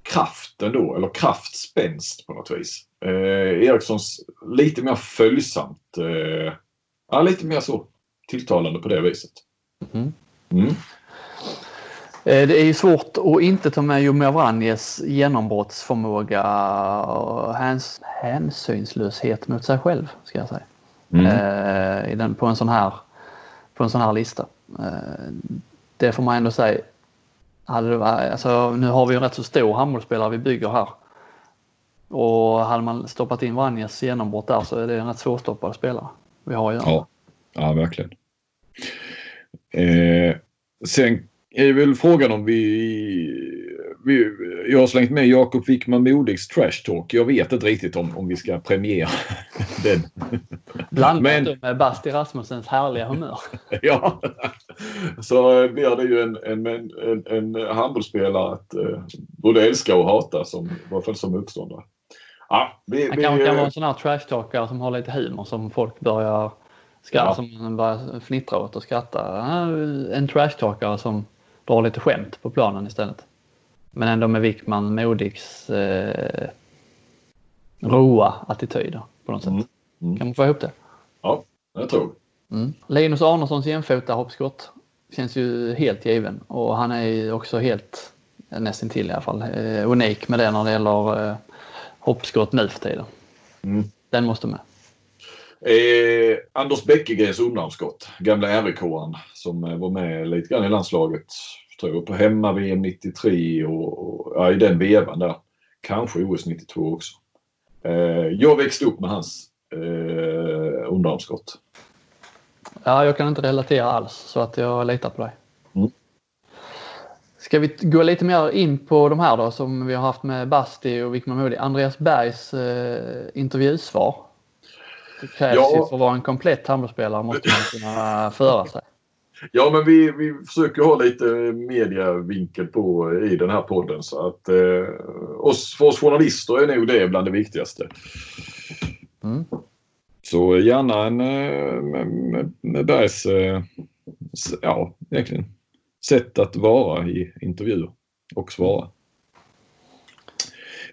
kraften då, eller kraftspänst på något vis. Eh, Erikssons lite mer följsamt. Eh, ja, lite mer så tilltalande på det viset. Mm. Mm. Eh, det är ju svårt att inte ta med Jomir Vranjes genombrottsförmåga och häns hänsynslöshet mot sig själv, ska jag säga. Mm. Eh, i den, på, en sån här, på en sån här lista. Eh, det får man ändå säga. Hade det, alltså, nu har vi en rätt så stor handbollsspelare vi bygger här. Och hade man stoppat in Vanjas genombrott där så är det en rätt svårstoppad spelare vi har att göra. Ja, ja verkligen. Eh, sen är väl frågan om vi... Jag har slängt med Jakob Wickman Modigs trash talk. Jag vet inte riktigt om, om vi ska premiera den. Blandat Men, med Basti Rasmussens härliga humör. ja, så blir det ju en, en, en, en handbollsspelare att uh, både älska och hata som, i alla fall som motståndare. Ja, vi, Han kanske kan vara en sån här trash-talkare som har lite humor som folk börjar skratta, ja. som börjar fnittra åt och skratta. En trash-talkare som drar lite skämt på planen istället. Men ändå med Wickman Modigs eh, roa attityder på något sätt. Mm. Mm. Kan man få ihop det? Ja, jag tror mm. Linus Arnessons jämfota hoppskott känns ju helt given och han är ju också helt, nästintill i alla fall, eh, unik med det när det gäller eh, hoppskott nu för tiden. Mm. Den måste med. Eh, Anders Bäckegrens undanskott, gamla rik som eh, var med lite grann i landslaget tror jag, på hemma-VM 93 och, och ja, i den vevan där. Kanske OS 92 också. Eh, jag växte upp med hans eh, underarmsskott. Ja, jag kan inte relatera alls så att jag litar på dig. Mm. Ska vi gå lite mer in på de här då som vi har haft med Basti och Wickman Modig. Andreas Bergs eh, intervjusvar. Det krävs ja. ju för att vara en komplett handbollsspelare måste man kunna föra sig. Ja, men vi, vi försöker ha lite mediavinkel på i den här podden så att eh, oss, för oss journalister är nog det bland det viktigaste. Mm. Så gärna en eh, med, med, med Bergs, eh, ja, egentligen sätt att vara i intervjuer och svara.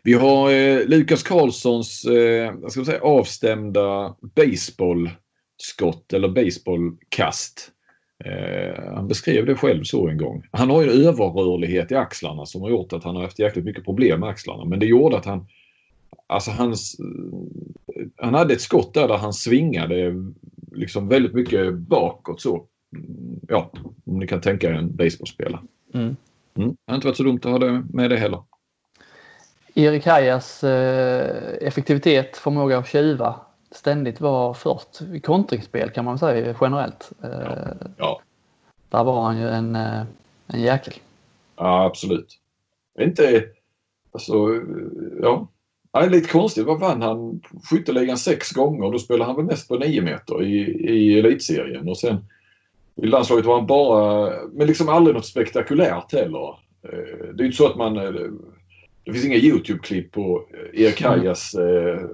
Vi har eh, Lukas Karlssons eh, jag ska säga, avstämda baseballskott eller baseballkast. Eh, han beskrev det själv så en gång. Han har ju en överrörlighet i axlarna som har gjort att han har haft jäkligt mycket problem med axlarna. Men det gjorde att han Alltså hans, han hade ett skott där, där han svingade liksom väldigt mycket bakåt så. Ja, om ni kan tänka er en baseballspelare. Mm. Mm. Det har inte varit så dumt att ha det med det heller. Erik Hajas eh, effektivitet, förmåga att tjuva, ständigt vara först i kontringsspel kan man säga generellt. Ja. ja. Där var han ju en, eh, en jäkel. Ja, absolut. Inte, alltså, ja. Ja, lite konstigt. Vad vann han skytteligan sex gånger? Då spelade han väl mest på nio meter i, i elitserien. Och sen i landslaget var han bara, men liksom aldrig något spektakulärt heller. Eh, det är ju inte så att man, eh, det finns inga YouTube-klipp på Erik Hajas mm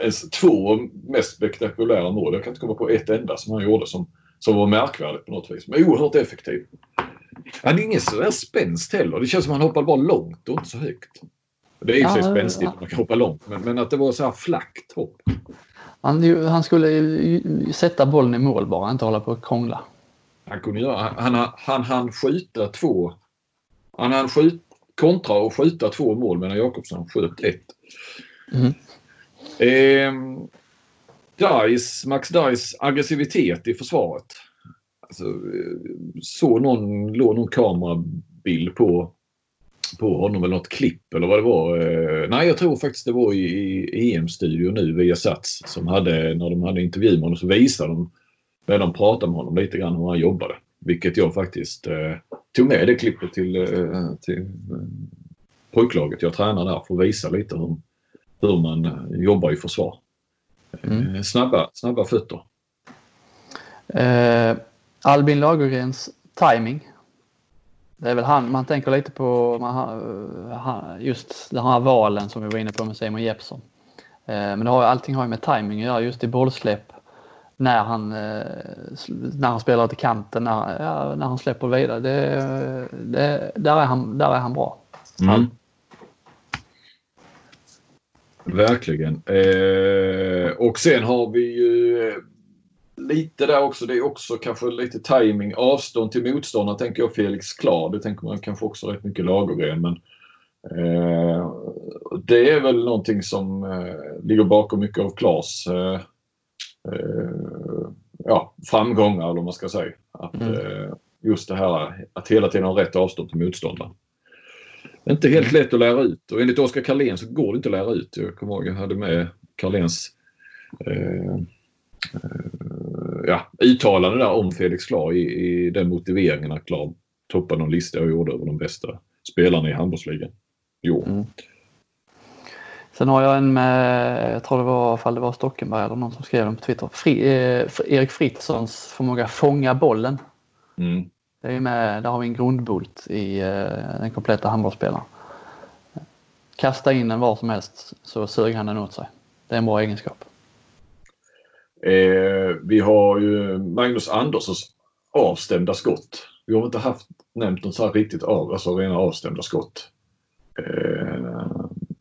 ens två mest spektakulära mål. Jag kan inte komma på ett enda som han gjorde som, som var märkvärdigt på något vis. Men oerhört effektiv. Han är ingen sådär spänst heller. Det känns som att han hoppade bara långt och inte så högt. Det är ju ja, sig spänstigt att man kan hoppa långt men, men att det var så här flackt hopp. Han, han skulle sätta bollen i mål bara, inte hålla på och krångla. Han kunde göra, han, han, han hann skjuta två, han hann skjut, kontra och skjuta två mål medan Jakobsson sköt ett. Mm. Eh, Dice, Max Dice aggressivitet i försvaret. Alltså, eh, så någon, låg någon kamerabild på, på honom eller något klipp eller vad det var. Eh, nej, jag tror faktiskt det var i, i EM-studion nu via Sats som hade, när de hade intervju med honom så visade de när de pratade med honom lite grann hur han jobbade. Vilket jag faktiskt eh, tog med det klippet till, eh, till eh, pojklaget jag tränar där för att visa lite hur, hur man eh, jobbar i försvar. Mm. Eh, snabba, snabba fötter. Eh, Albin Lagergrens timing. Det är väl han man tänker lite på just den här valen som vi var inne på med Simon Jeppsson. Eh, men det har, allting har ju med timing att göra just i bollsläpp. När han, när han spelar till kanten, när, ja, när han släpper vidare. Det, det, där, är han, där är han bra. Mm. Verkligen. Eh, och sen har vi ju eh, lite där också. Det är också kanske lite timing, avstånd till motståndare tänker jag Felix Klar. Det tänker man kanske också rätt mycket Lagergren. Men eh, det är väl någonting som eh, ligger bakom mycket av Klars eh, eh ja, framgångar eller vad man ska säga. Att, mm. Just det här att hela tiden ha rätt avstånd till motståndaren. Inte helt lätt att lära ut och enligt Oskar Karlén så går det inte att lära ut. Jag kommer ihåg jag hade med Carléns eh, eh, ja, uttalande där om Felix Klar i, i den motiveringen att Klar toppade någon lista jag gjorde över de bästa spelarna i handbollsligan. Jo. Mm. Sen har jag en med, jag tror det var, fall det var Stockenberg eller någon som skrev den på Twitter. Fri, eh, Erik Fritzons förmåga fånga bollen. Mm. Det är med, där har vi en grundbult i eh, den kompletta handbollsspelaren. Kasta in den var som helst så sög han den åt sig. Det är en bra egenskap. Eh, vi har ju Magnus Anderssons avstämda skott. Vi har inte haft nämnt något så här riktigt av, alltså rena avstämda skott. Eh,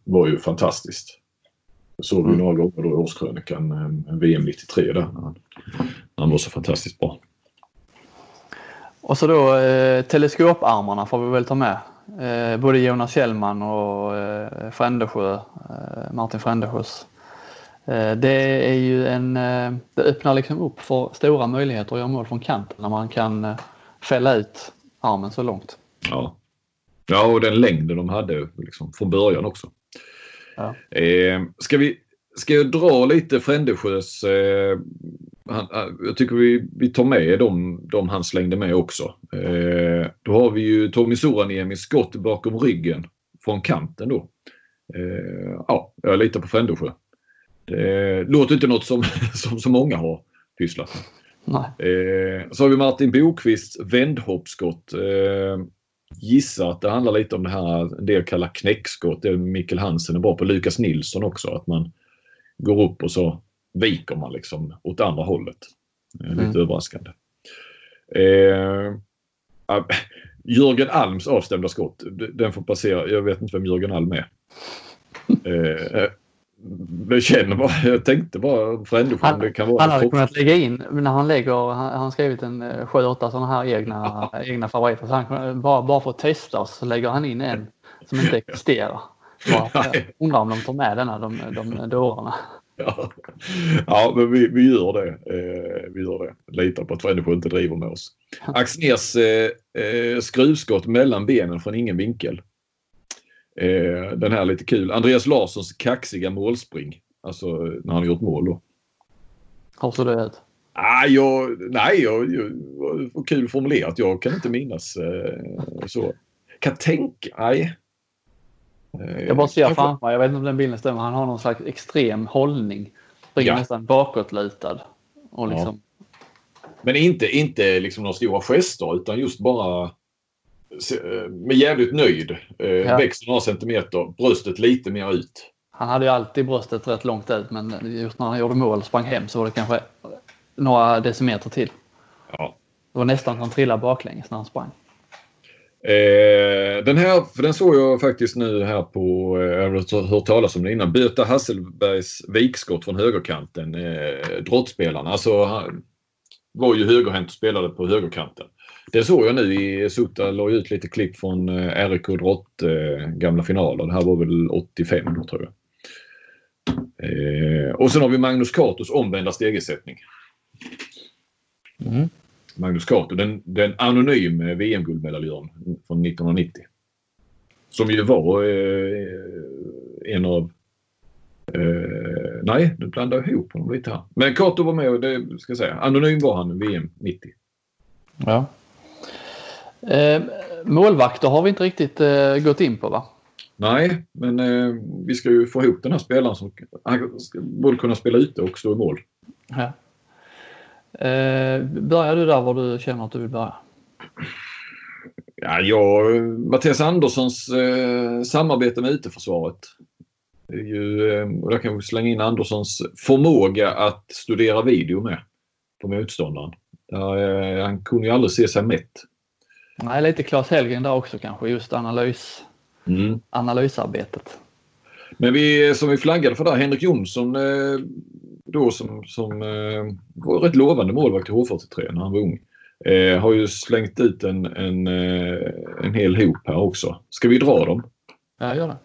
var ju fantastiskt. Det såg vi mm. några gånger då i årskrönikan, eh, VM 93 där. Han, han var så fantastiskt bra. Och så då eh, teleskoparmarna får vi väl ta med. Eh, både Jonas Kjellman och eh, Frändesjö, eh, Martin Frändesjös. Eh, det är ju en, eh, det öppnar liksom upp för stora möjligheter att göra mål från kanten när man kan eh, fälla ut armen så långt. Ja, ja och den längden de hade liksom från början också. Ja. Eh, ska, vi, ska jag dra lite Frändesjös eh, han, jag tycker vi, vi tar med dem, de han slängde med också. Eh, då har vi ju Tommy Soraniemis skott bakom ryggen från kanten då. Eh, ja, jag litar på Frändesjö. Det låter inte något som, som så många har pysslat med. Eh, så har vi Martin Bokvists vändhoppsskott. Eh, gissar att det handlar lite om det här en del kallar knäckskott. Det är Mikkel Hansen är bra på. Lukas Nilsson också. Att man går upp och så viker man liksom åt andra hållet. Lite mm. överraskande. Eh, Jörgen Alms avstämda skott, den får passera. Jag vet inte vem Jörgen Alm är. Eh, jag känner bara, jag tänkte bara för han, det kan vara Han hade kunnat lägga in, när han lägger, han har skrivit en 7-8 eh, sådana här egna, egna favoriter. Så han, bara, bara för att testa så lägger han in en som inte existerar. Bara, undrar om de tar med denna, de, de dårarna. Ja, ja men vi, vi gör det. Eh, vi gör det. Litar på att Fredrik inte driver med oss. Axners eh, eh, skruvskott mellan benen från ingen vinkel. Eh, den här är lite kul. Andreas Larssons kaxiga målspring. Alltså när han gjort mål då. Hur såg det? Ah, jag, nej, jag, jag, kul formulerat. Jag kan inte minnas eh, så. Kan tänka, nej. Eh, jag bara ser framför mig, jag vet inte om den bilden stämmer, han har någon slags extrem hållning. Springer ja. nästan bakåtlutad. Och liksom... Ja. Men inte, inte liksom några stora gester utan just bara eh, med jävligt nöjd. Eh, ja. Växer några centimeter, bröstet lite mer ut. Han hade ju alltid bröstet rätt långt ut men just när han gjorde mål och sprang hem så var det kanske några decimeter till. Ja. Det var nästan att han trillade baklänges när han sprang. Eh, den här, för den såg jag faktiskt nu här på, eh, jag har hört talas om den innan, Böta Hasselbergs vikskott från högerkanten. Eh, drottspelarna, alltså han var ju högerhänt och spelade på högerkanten. Det såg jag nu i Sutta, la ut lite klipp från eh, RIK Drott eh, gamla finaler. Det här var väl 85 då tror jag. Eh, och sen har vi Magnus Katos omvända stegersättning. Mm. Magnus Cato, den, den anonym VM-guldmedaljören från 1990. Som ju var eh, en av... Eh, nej, du blandar ihop honom lite här. Men Cato var med och det ska jag säga, anonym var han VM 90. Ja. Eh, målvakter har vi inte riktigt eh, gått in på va? Nej, men eh, vi ska ju få ihop den här spelaren som han borde kunna spela ute och stå i mål. Ja. Eh, börjar du där var du känner att du vill börja? Ja, jag, Mattias Anderssons eh, samarbete med IT-försvaret. Ju, eh, och där kan vi slänga in Anderssons förmåga att studera video med på motståndaren. Där, eh, han kunde ju aldrig se sig mätt. Nej, lite Claes Hellgren där också kanske, just analys, mm. analysarbetet. Men vi som vi flaggade för där, Henrik Jonsson eh, då som, som eh, var rätt lovande målvakt i H43 när han var ung. Eh, har ju slängt ut en, en, en hel hop här också. Ska vi dra dem? Ja, gör det.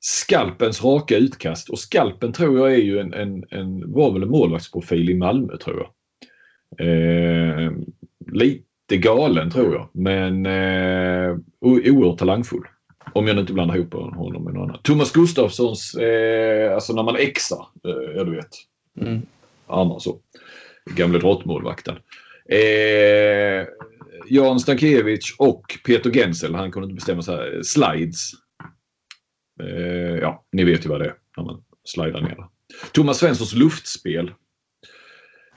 Skalpens raka utkast och Skalpen tror jag är ju en, en, en var väl en målvaktsprofil i Malmö tror jag. Eh, lite galen tror jag men eh, oerhört talangfull. Om jag inte blandar ihop honom med någon annan. Thomas Gustafssons, eh, alltså när man exar, eh, ja du vet. Mm. Armar så. Gamle drottmålvakten. Eh, Jan Stankiewicz och Peter Gensel, han kunde inte bestämma sig. Slides. Eh, ja, ni vet ju vad det är när man slidar ner. Thomas Svenssons luftspel.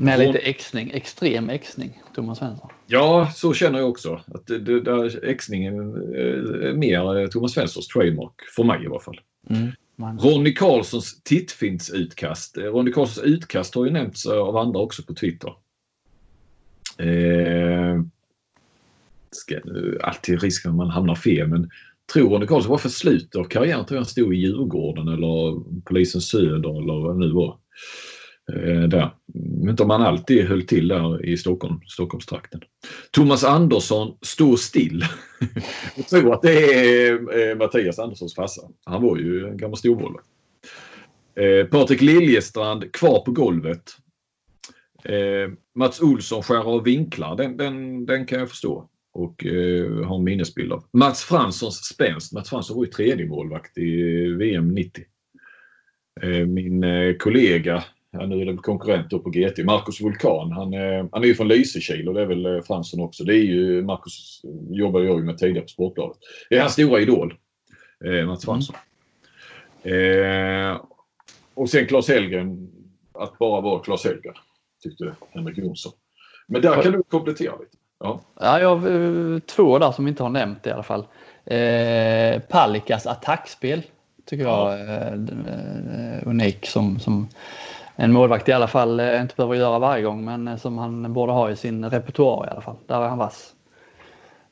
Med lite exning, extrem exning, Thomas Svensson. Ja, så känner jag också. Att det, det, där exningen är mer Thomas Svenssons trademark, för mig i alla fall. Mm. Ronny Karlssons tittfintsutkast. Ronny Karlssons utkast har ju nämnts av andra också på Twitter. Eh, ska, alltid risk att man hamnar fel men tror Ronny Karlsson var för slutet av karriären tror jag han stod i Djurgården eller Polisen Söder eller vad det nu var. Eh, där. Inte om han alltid höll till där i Stockholm, Stockholmstrakten. Thomas Andersson står still. jag tror att det är eh, Mattias Anderssons farsa. Han var ju en gammal stormålvakt. Eh, Patrik Liljestrand kvar på golvet. Eh, Mats Olsson skär av vinklar, den, den, den kan jag förstå och eh, har en minnesbild av. Mats Franssons spänst. Mats Fransson var ju tredje målvakt i eh, VM 90. Eh, min kollega, ja, nu är det konkurrent på GT, Marcus Vulkan. Han, eh, han är ju från Lysekil och det är väl eh, Fransson också. Det är ju, Marcus jobbade jag ju med tidigare på Sportbladet. Det är hans stora idol, eh, Mats mm. Fransson. Mm. och sen Claes Hellgren, att bara vara Claes Hellgren tyckte Henrik Jonsson. Men där kan du komplettera lite. Ja, ja jag har eh, två där som inte har nämnt i alla fall. Eh, Palikas attackspel tycker jag är eh, unik som, som en målvakt i alla fall eh, inte behöver göra varje gång men som han borde ha i sin repertoar i alla fall. Där är han vass.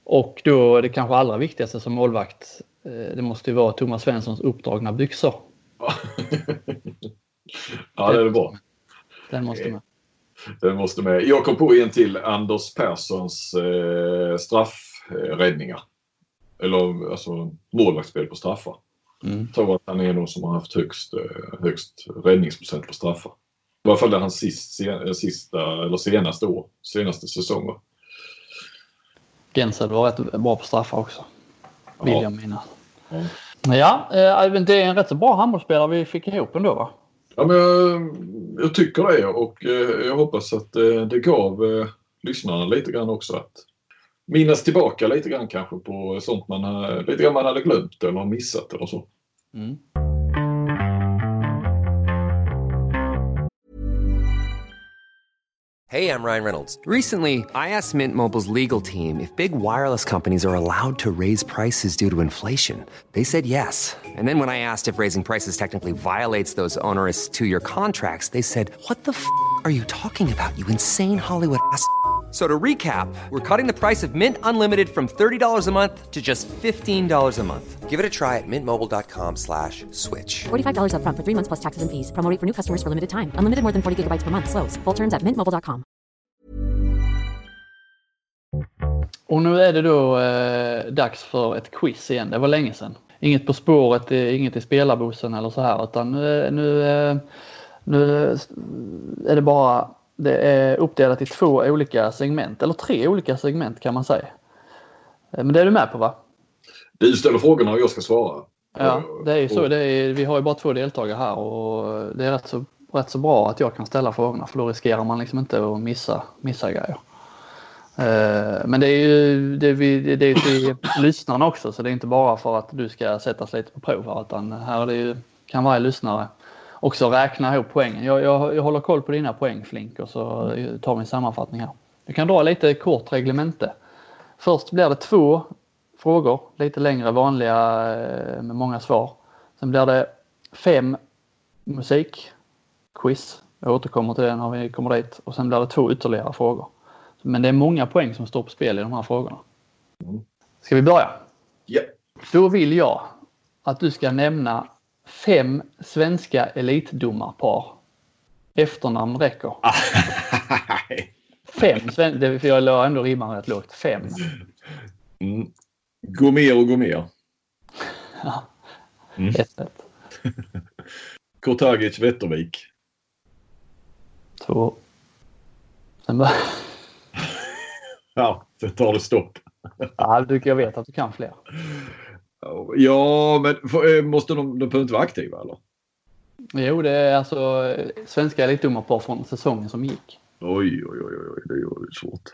Och då det kanske allra viktigaste som målvakt det måste ju vara Thomas Svenssons uppdragna byxor. ja, det är bra. Den måste med. Den måste med. Jag kom på en till Anders Perssons eh, straffräddningar. Eller alltså målvaktsspel på straffar. Mm. Jag tror att han är nog som har haft högst, eh, högst räddningsprocent på straffar. I alla fall hans sist, sista, eller senaste år, senaste säsonger. Gensel var rätt bra på straffar också. Vill ja. jag minnas. Ja, ja eh, det är en rätt så bra handbollsspelare vi fick ihop ändå va? Ja, men jag, jag tycker det och eh, jag hoppas att eh, det gav eh, lyssnarna lite grann också att minnas tillbaka lite grann kanske på sånt man, lite grann man hade glömt eller missat eller så. Mm. Hej, jag Ryan Reynolds. Recently, I asked Mint Mobiles legal team if big wireless companies are allowed to raise prices due to inflation. They said yes. And then when I asked if raising prices technically violates those onerous two-year contracts, they said, what the f*** are you talking about, you insane Hollywood ass?" So to recap, we're cutting the price of Mint Unlimited from $30 a month to just $15 a month. Give it a try at mintmobile.com slash switch. $45 up front for three months plus taxes and fees. Promo for new customers for limited time. Unlimited more than 40 gigabytes per month. Slows. Full terms at mintmobile.com. Och nu är det då eh, dags för ett quiz igen. Det var länge sedan. Inget På spåret, inget i spelarbussen eller så här utan nu, nu, eh, nu är det bara det är uppdelat i två olika segment, eller tre olika segment kan man säga. Eh, men det är du med på va? Du ställer frågorna och jag ska svara. Ja, det är ju så. Är, vi har ju bara två deltagare här och det är rätt så, rätt så bra att jag kan ställa frågorna för då riskerar man liksom inte att missa, missa grejer. Eh, men det är ju det, vi, det är till lyssnarna också så det är inte bara för att du ska sättas lite på prov här utan här är det ju, kan varje lyssnare också räkna ihop poängen. Jag, jag, jag håller koll på dina poäng Flink och så tar vi en sammanfattning här. Jag kan dra lite kort reglemente. Först blir det två frågor, lite längre vanliga eh, med många svar. Sen blir det fem musikquiz. Jag återkommer till det när vi kommer dit. Och sen blir det två ytterligare frågor. Men det är många poäng som står på spel i de här frågorna. Ska vi börja? Ja. Då vill jag att du ska nämna Fem svenska elitdomarpar. Efternamn räcker. Fem svenska, jag la ändå ribban rätt lågt. Fem. Mm. Gomer och Gomer. Ja. Mm. Ett rätt. Kortagic Wettervik. Två. Sen bara... ja, sen tar det stopp. ja, jag vet att du kan fler. Ja, men eh, måste de, de behöver inte vara aktiva eller? Jo, det är alltså svenska elitdomarpar från säsongen som gick. Oj, oj, oj, oj det är svårt.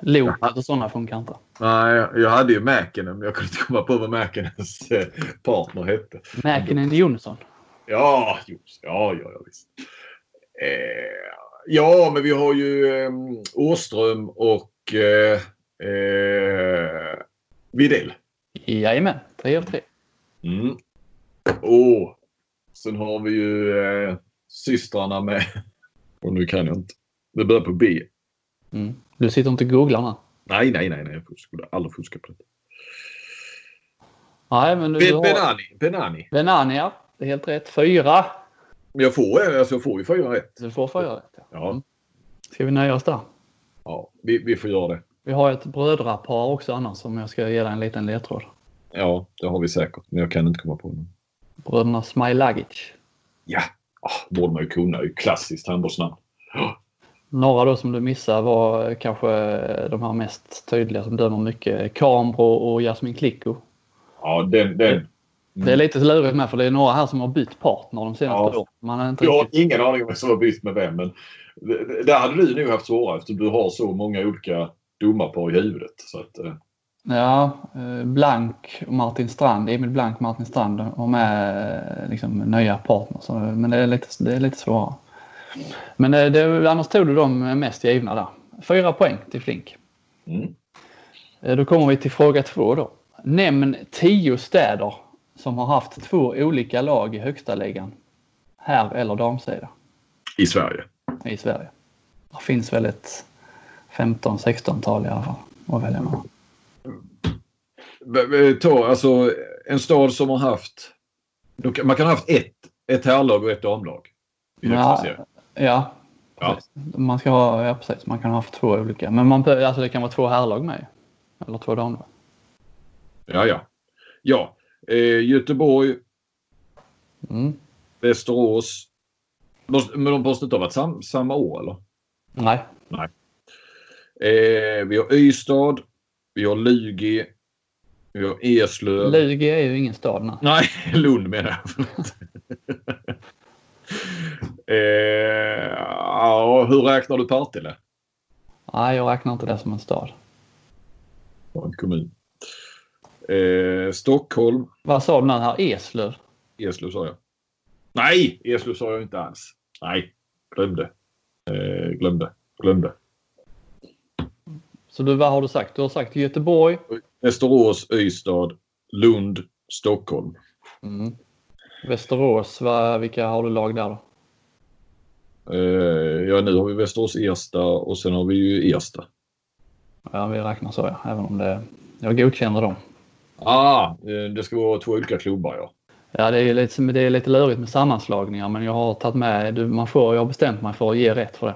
Lopet och sådana funkar inte. Nej, jag hade ju Mäkinen men jag kunde inte komma på vad Mäkinens eh, partner hette. Mäkinen Jonsson. Ja, just, ja, ja, ja visst. Eh, ja, men vi har ju eh, Åström och eh, eh, Widell. Jajamän, tre av tre. Mm. Och sen har vi ju eh, systrarna med. Och nu kan jag inte. Det börjar på B. Mm. Du sitter inte och googlar nu? Nej, nej, nej. nej. Jag skulle aldrig fuska på det. Nej, men du, ben, har... Benani. Benani. Benani, ja. Det är helt rätt. Fyra. Jag får, alltså, jag får ju fyra rätt. Du får fyra rätt, ja. ja. Mm. Ska vi nöja oss där? Ja, vi, vi får göra det. Vi har ett brödrapar också annars om jag ska ge dig en liten ledtråd. Ja, det har vi säkert. Men jag kan inte komma på det. Bröderna Smailagic. Ja, oh, borde man ju kunna. Klassiskt handbollsnamn. Oh. Några då som du missar var kanske de här mest tydliga som dömer mycket. Kambro och Jasmin Klicko. Ja, den, den. Mm. Det är lite lurigt med för det är några här som har bytt partner de senaste ja. åren. Man har inte jag har ingen aning om vem som har bytt med vem. Men där hade du nog haft svårare eftersom du har så många olika domarpar i huvudet. Så att, eh. Ja, eh, Blank och Martin Strand, Emil Blank och Martin Strand har med eh, liksom, nya partners. Men det är lite, det är lite svårare. Men det, annars tog du de mest givna där. Fyra poäng till Flink. Mm. Då kommer vi till fråga två då. Nämn tio städer som har haft två olika lag i högsta ligan. Herr eller damsida. I Sverige? I Sverige. Det finns väl ett 15-16-tal i alla fall att välja mellan. Ta alltså en stad som har haft... Man kan ha haft ett, ett herrlag och ett damlag. I ja, ja, ja. Man ska ha, ja precis. Man kan ha haft två olika. Men man, alltså det kan vara två herrlag med. Eller två damlag. Ja, ja. Ja. Eh, Göteborg. Mm. Västerås. Men de måste inte ha varit sam, samma år eller? Nej. Nej. Eh, vi har Ystad. Vi har Lugi. Vi har Eslöv. Lugi är ju ingen stad. Nej, nej Lund menar jag. eh, ja, hur räknar du Partille? Nej, jag räknar inte det som en stad. En kommun. Eh, Stockholm. Vad sa du nu här? Eslöv? Eslöv sa jag. Nej, Eslöv sa jag inte alls. Nej, glömde. Eh, glömde. Glömde. Så du, vad har du sagt? Du har sagt Göteborg? Västerås, Ystad, Lund, Stockholm. Mm. Västerås, vad, vilka har du lag där då? Eh, ja, nu har vi Västerås, Ersta och sen har vi ju Ersta. Ja, vi räknar så ja. Även om det... Jag godkänner dem. Ah, eh, det ska vara två olika klubbar ja. Ja, det är lite, det är lite lurigt med sammanslagningar men jag har tagit med, man får, jag har bestämt mig för att ge rätt för det.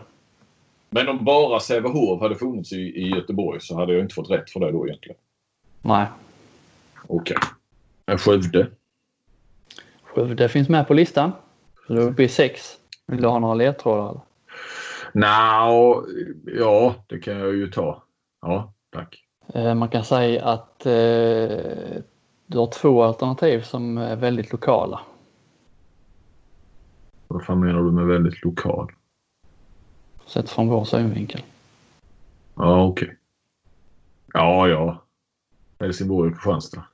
Men om bara Sävehof hade funnits i, i Göteborg så hade jag inte fått rätt för det då egentligen? Nej. Okej. Okay. Skövde? Skövde finns med på listan. Så du är uppe i sex. Vill du ha några ledtrådar? No, ja, det kan jag ju ta. Ja, tack. Eh, man kan säga att eh, du har två alternativ som är väldigt lokala. Vad fan menar du med väldigt lokal? Sett från vår synvinkel. Ja, okej. Okay. Ja, ja. Helsingborg och Kristianstad.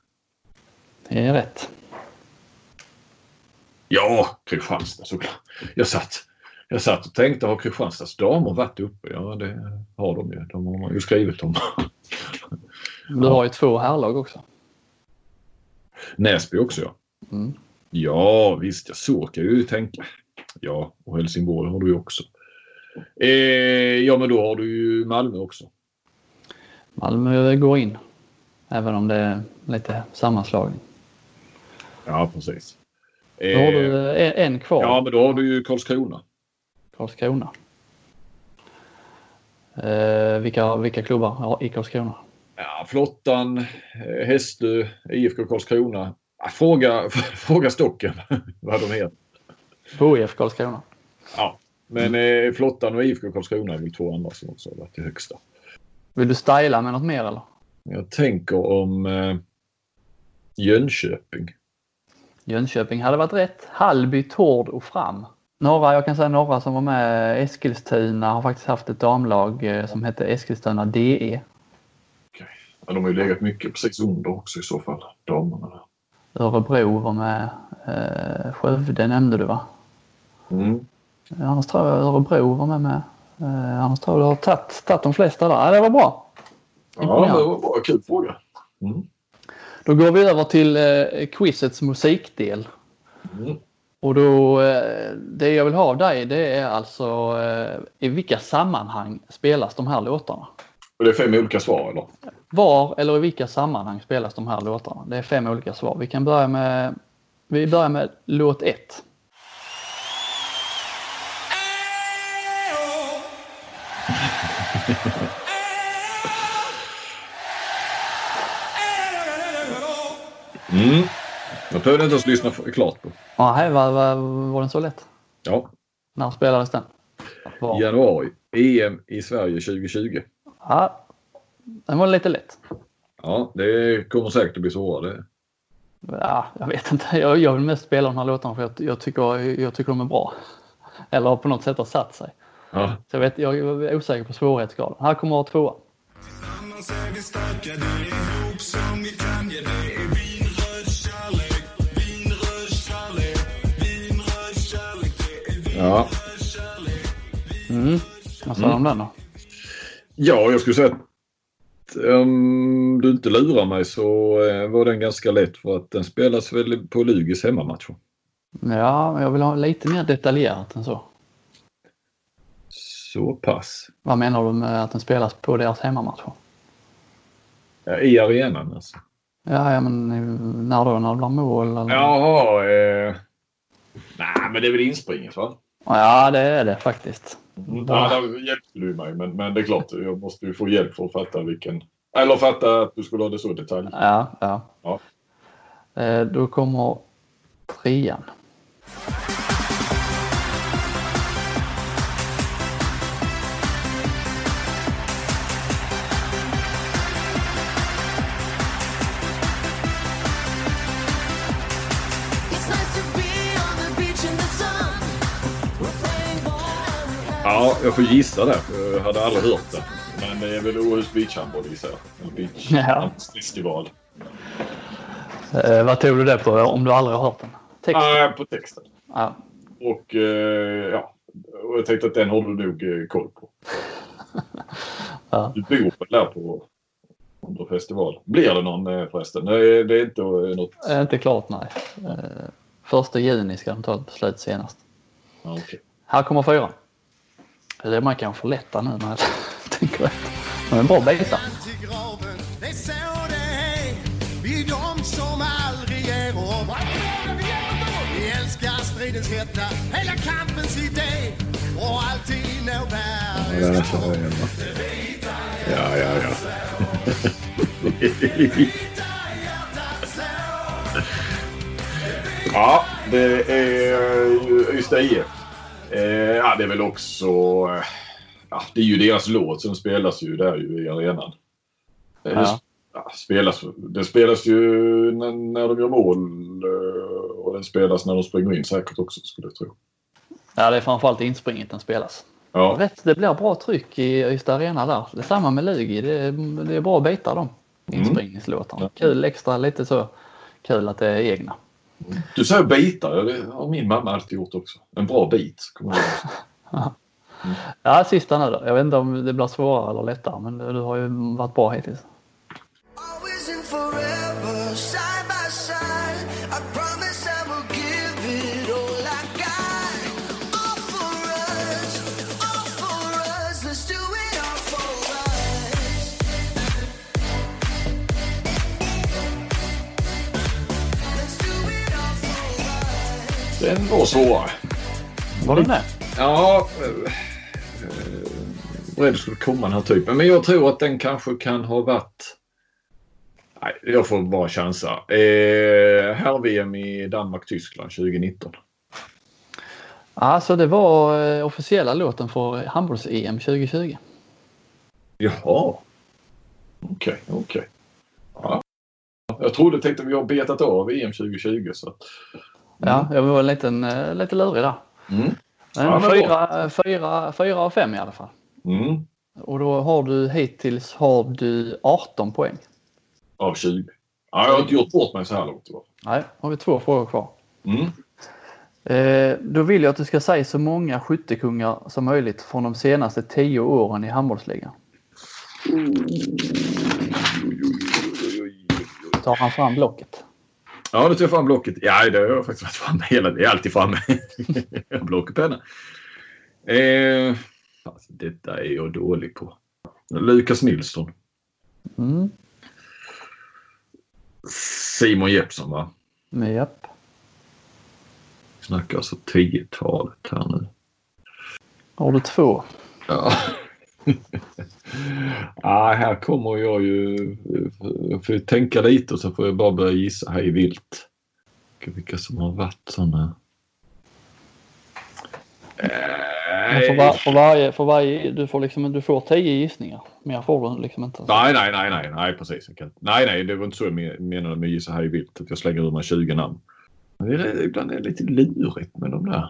Det är rätt. Ja, Kristianstad såklart. Jag satt, jag satt och tänkte, har Kristianstads damer varit uppe? Ja, det har de ju. De har man ju skrivit om. Du har ju två härlag också. Näsby också ja. Mm. Ja visst, jag så kan jag ju tänka. Ja, och Helsingborg har du ju också. Eh, ja, men då har du ju Malmö också. Malmö går in. Även om det är lite sammanslagning. Ja, precis. Då har du eh, en kvar. Ja, men då har du ju Karlskrona. Karlskrona. Eh, vilka, vilka klubbar i Karlskrona? Ja, Flottan, eh, Hästö, IFK Karlskrona. Ja, fråga, fråga Stocken vad de heter. HIF Karlskrona. Ja, men eh, Flottan och IFK Karlskrona är väl två andra som också har varit i högsta. Vill du styla med något mer eller? Jag tänker om eh, Jönköping. Jönköping hade varit rätt. Hallby, Tord och Fram. Några, jag kan säga några som var med. Eskilstuna har faktiskt haft ett damlag eh, som hette Eskilstuna DE. Okay. Ja, de har ju legat mycket precis under också i så fall, damerna. Örebro var med. Eh, Skövde nämnde du va? Mm. Annars tror jag Örebro var med med. Eh, annars tror jag du har tagit, tagit de flesta där. Ja, det var bra. Ja, det var bra. Kul fråga. Mm. Då går vi över till eh, quizets musikdel. Mm. Och då, eh, det jag vill ha av dig det är alltså eh, i vilka sammanhang spelas de här låtarna? Och det är fem olika svar eller? Var eller i vilka sammanhang spelas de här låtarna? Det är fem olika svar. Vi kan börja med, vi börjar med låt 1. Behövde inte ens lyssna klart på. Nej, var, var, var den så lätt? Ja. När spelades den? Var? Januari. EM i Sverige 2020. Ja, den var lite lätt. Ja, det kommer säkert att bli svårare. Ja, jag vet inte. Jag, jag vill mest spela de här låtarna för jag, jag, tycker, jag tycker de är bra. Eller på något sätt har satt sig. Ja. Så jag, vet, jag är osäker på svårighetsgraden. Här kommer tvåa. Ja. Mm. Vad sa du om den då? Ja, jag skulle säga att om du inte lurar mig så eh, var den ganska lätt för att den spelas väl på Lugis hemmamatcher. Ja, jag vill ha lite mer detaljerat än så. Så pass. Vad menar du med att den spelas på deras hemmamatcher? Ja, I arenan alltså. Ja, ja men när då? När det blir mål? Eller? Jaha. Eh... Nej, men det är väl inspringet va? Ja, det är det faktiskt. Mm. Ja, där hjälpte du mig, men, men det är klart, jag måste ju få hjälp för att fatta vilken... Eller fatta att du skulle ha det så detalj. Ja, ja. ja. Eh, då kommer trean. Ja, jag får gissa det. Jag hade aldrig hört det. Men det är väl Åhus Beachhandboll gissar jag. Beach ja. festival. Eh, vad tog du det på om du aldrig har hört den? Texten? Ah, på texten. Ja. Och eh, ja, och jag tänkte att den har du nog eh, koll på. ja. Du bor väl där på under festival? Blir det någon eh, förresten? Nej, det är inte eh, något? Är inte klart nej. Första juni ska de ta ett beslut senast. Okay. Här kommer fyran. Det är man kan förlätta nu när jag tänker efter. Men en bra beta. Ja, är de som Ja, ja, ja. ja, det är ju Ystad IF. Eh, ja, det är väl också... Eh, ja, det är ju deras låt som spelas ju där ju i arenan. Eh, ja. Ja, spelas, det spelas ju när, när de gör mål eh, och den spelas när de springer in säkert också skulle jag tro. Ja, det är framförallt inspringet den spelas. Ja. Rätt, det blir bra tryck i Ystad Arena där. Det är samma med Lugi. Det, det är bra bitar de inspringningslåtarna. Mm. Kul extra, lite så kul att det är egna. Du säger bitar, det har min mamma alltid gjort också. En bra bit. mm. Ja, sista nu då. Jag vet inte om det blir svårare eller lättare men du har ju varit bra hittills. Den var svårare. Var den det? Ja. Eh, beredd skulle komma den här typen. Men jag tror att den kanske kan ha varit... Nej, jag får bara chansa. Eh, Herr-VM i Danmark-Tyskland 2019. Alltså det var eh, officiella låten för handbolls-EM 2020. Jaha. Okej, okay, okej. Okay. Ja. Jag trodde tänkte vi har betat av EM 2020 så. Mm. Ja, jag var lite, eh, lite lurig där. Mm. Men ja, fyra, fyra, fyra av fem i alla fall. Mm. Och då har du hittills har du 18 poäng. Av 20. Ja, jag har inte gjort bort mig så här långt. Nej, har vi två frågor kvar. Mm. Eh, då vill jag att du ska säga så många skyttekungar som möjligt från de senaste tio åren i handbollsligan. Tar han fram blocket? Ja, nu tar jag fram blocket. Ja, det har jag faktiskt varit framme hela tiden. Jag är alltid framme. Block och penna. Eh, alltså, detta är jag dålig på. Lukas Nilsson. Mm. Simon Jeppsson, va? Japp. Snackar alltså 10-talet här nu. Har du två? Ja. Ah, här kommer jag ju... Jag får tänka lite och så får jag bara börja gissa hej vilt. Vilka som har varit sådana. För, var, för, varje, för varje, du får liksom, du får tio gissningar. Mer får du liksom inte. Nej, nej, nej, nej, nej, precis. Kan, nej, nej, det var inte så jag menade med gissa hej vilt. Att jag slänger ur mig 20 namn. Men det är, ibland är det lite lurigt med de där.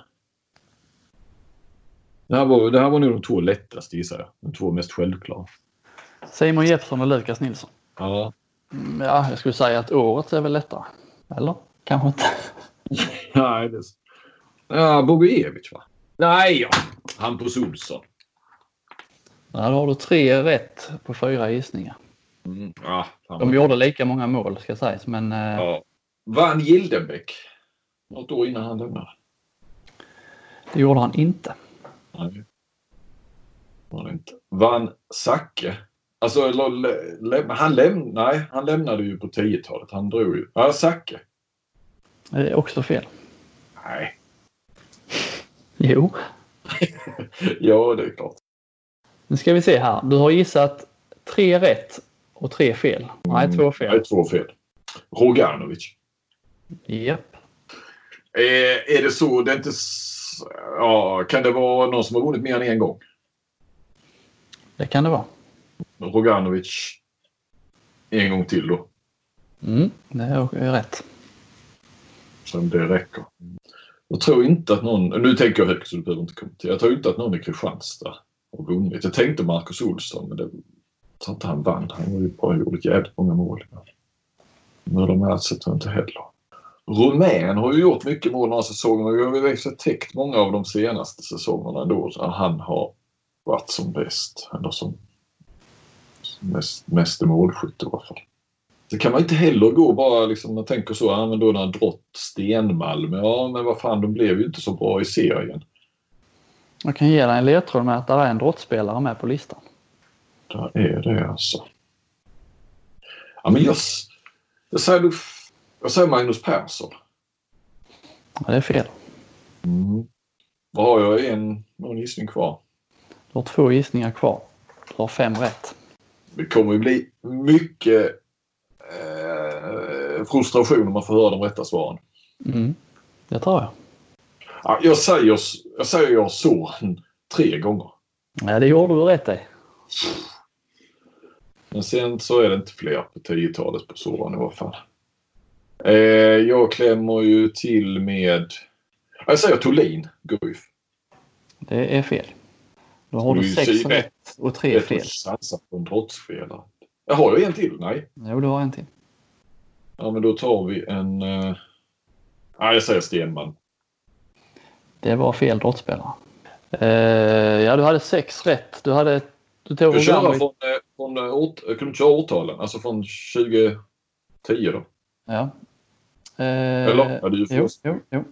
Det här, var, det här var nog de två lättaste gissar jag. De två mest självklara. Simon Jeppsson och Lukas Nilsson. Ja. Mm, ja, jag skulle säga att året är väl lättare. Eller? Kanske inte. Nej, det. Ja, Bogojevic va? Nej, ja. Hampus Olsson. Då har du tre rätt på fyra gissningar. Mm, ja, De gjorde lika många mål ska sägas, men... Eh, ja. Vann Gildenbäck något år innan han lämnade? Det gjorde han inte. Nej. Var det inte. Vann Zacke? Alltså, han, läm nej, han lämnade ju på 10-talet. Han drog ju. Ja, Zacke. Det är också fel. Nej. Jo. ja, det är klart. Nu ska vi se här. Du har gissat tre rätt och tre fel. Nej, två fel. Nej, två fel. Roganovic. Japp. Eh, är det så? Det är inte ja, kan det vara någon som har vunnit mer än en gång? Det kan det vara. Roganovic en gång till då. Mm, det är rätt. Som det räcker. Jag tror inte att någon, nu tänker jag högt så du behöver inte kommentera. Jag tror inte att någon i Kristianstad har vunnit. Jag tänkte Marcus Olsson men det, tror inte han vann. Han var ju bara gjort jävligt många mål. Men de här jag inte heller. Rumän har ju gjort mycket mål några säsonger och vi har ju täckt många av de senaste säsongerna då han har varit som bäst. Eller som mest, mest målskytt i alla fall. Så kan man inte heller gå bara liksom, man tänker så, ja men då när Drott Stenmalm, ja men vad fan de blev ju inte så bra i serien. Jag kan ge dig en ledtråd med att det är en drottspelare med på listan. Där är det alltså. Ja men jag, jag säger du jag säger Magnus Persson. Ja, det är fel. Mm. Vad har jag? En, någon gissning kvar? Du har två gissningar kvar. Du har fem rätt. Det kommer ju bli mycket eh, frustration om man får höra de rätta svaren. Mm. Det tror jag. Ja, jag säger, jag säger jag son tre gånger. Ja, det gjorde du rätt i. Men sen så är det inte fler på 10-talet på Soran i alla fall. Eh, jag klämmer ju till med... Jag säger Thulin, Guif. Det är fel. Då har du sex rätt och tre fel. Jag satsa på en brottsspelare. Har jag en till? Nej. Jo, du har en till. Ja, men då tar vi en... Uh... Ja, jag säger Stenman. Det var fel brottsspelare. Uh, ja, du hade sex rätt. Du hade... Du tog jag köra från, eh, från, jag kunde köra årtalen, alltså från 2010 då. Ja, Eh, Eller? Ja, du jo, jo, jo.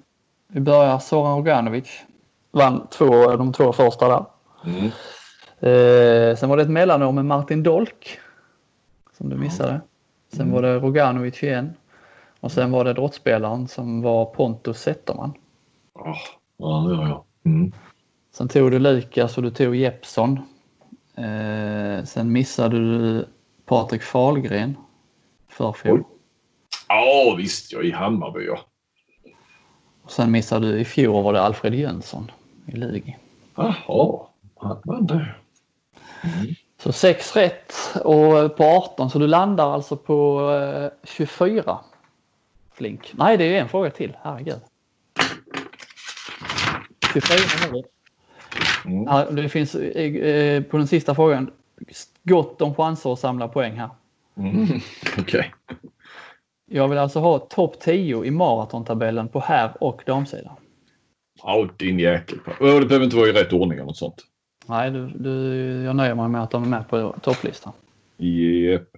Vi börjar Soran Roganovic. Vann två, de två första där. Mm. Eh, sen var det ett mellanår med Martin Dolk. Som du missade. Sen mm. var det Roganovic igen. Och sen var det drottspelaren som var Pontus Zetterman. Oh, ja, ja, ja. Mm. Sen tog du Lukas och du tog Jeppsson. Eh, sen missade du Patrik Fahlgren förfjol. Ja visst, jag är i Hammarby ja. Och sen missade du i fjol var det Alfred Jönsson i Lugi. Jaha, han vann det. Mm. Så 6 rätt och på 18 så du landar alltså på 24. Flink. Nej, det är en fråga till. Herregud. 24 har du. Mm. Ja, det finns eh, på den sista frågan gott om chanser att samla poäng här. Mm. Okej. Okay. Jag vill alltså ha topp 10 i maratontabellen på herr och damsidan. Ja, din jäkel. Det behöver inte vara i rätt ordning eller något sånt. Nej, du, du, jag nöjer mig med att de är med på topplistan. Yep.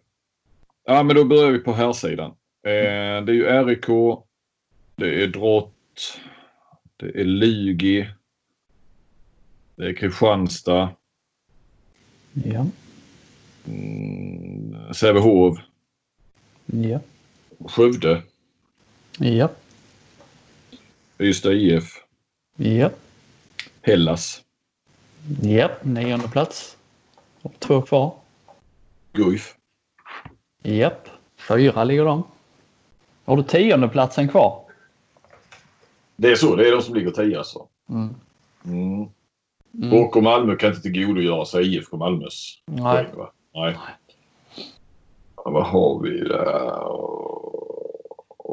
Ja, men då börjar vi på här sidan. Eh, det är ju RIK. Det är Drott. Det är Lugi. Det är Kristianstad. Ja. Mm, Sävehof. Ja. Skövde. Ja. Ystad IF. Ja. Hellas. Ja, nionde plats. Två kvar. Guif. Japp, fyra ligger de. Har du tionde platsen kvar? Det är så, det är de som ligger tia alltså. Mm. Mm. Mm. Och Malmö kan inte tillgodogöra sig IFK Malmös Nej. poäng va? Nej. Vad har vi där?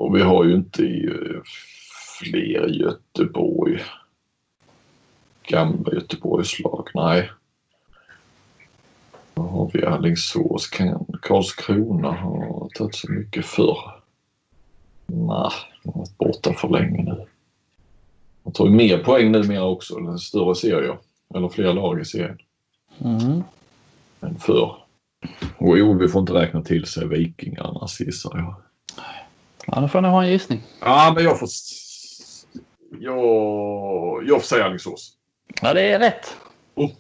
Och vi har ju inte fler i Göteborg gamla Göteborgslag. Nej. Då har vi Alingsås. Karlskrona har tagit så mycket förr. Nej, de har varit borta för länge nu. De tar ju mer poäng numera också, eller större serier. Eller fler lag i serien. Mm. Än förr. Och OV får inte räkna till sig Vikingarna gissar jag. Ja, då får ni ha en gissning. Ja, men jag får... Jag, jag får säga Alingsås. Ja, det är rätt. Oh.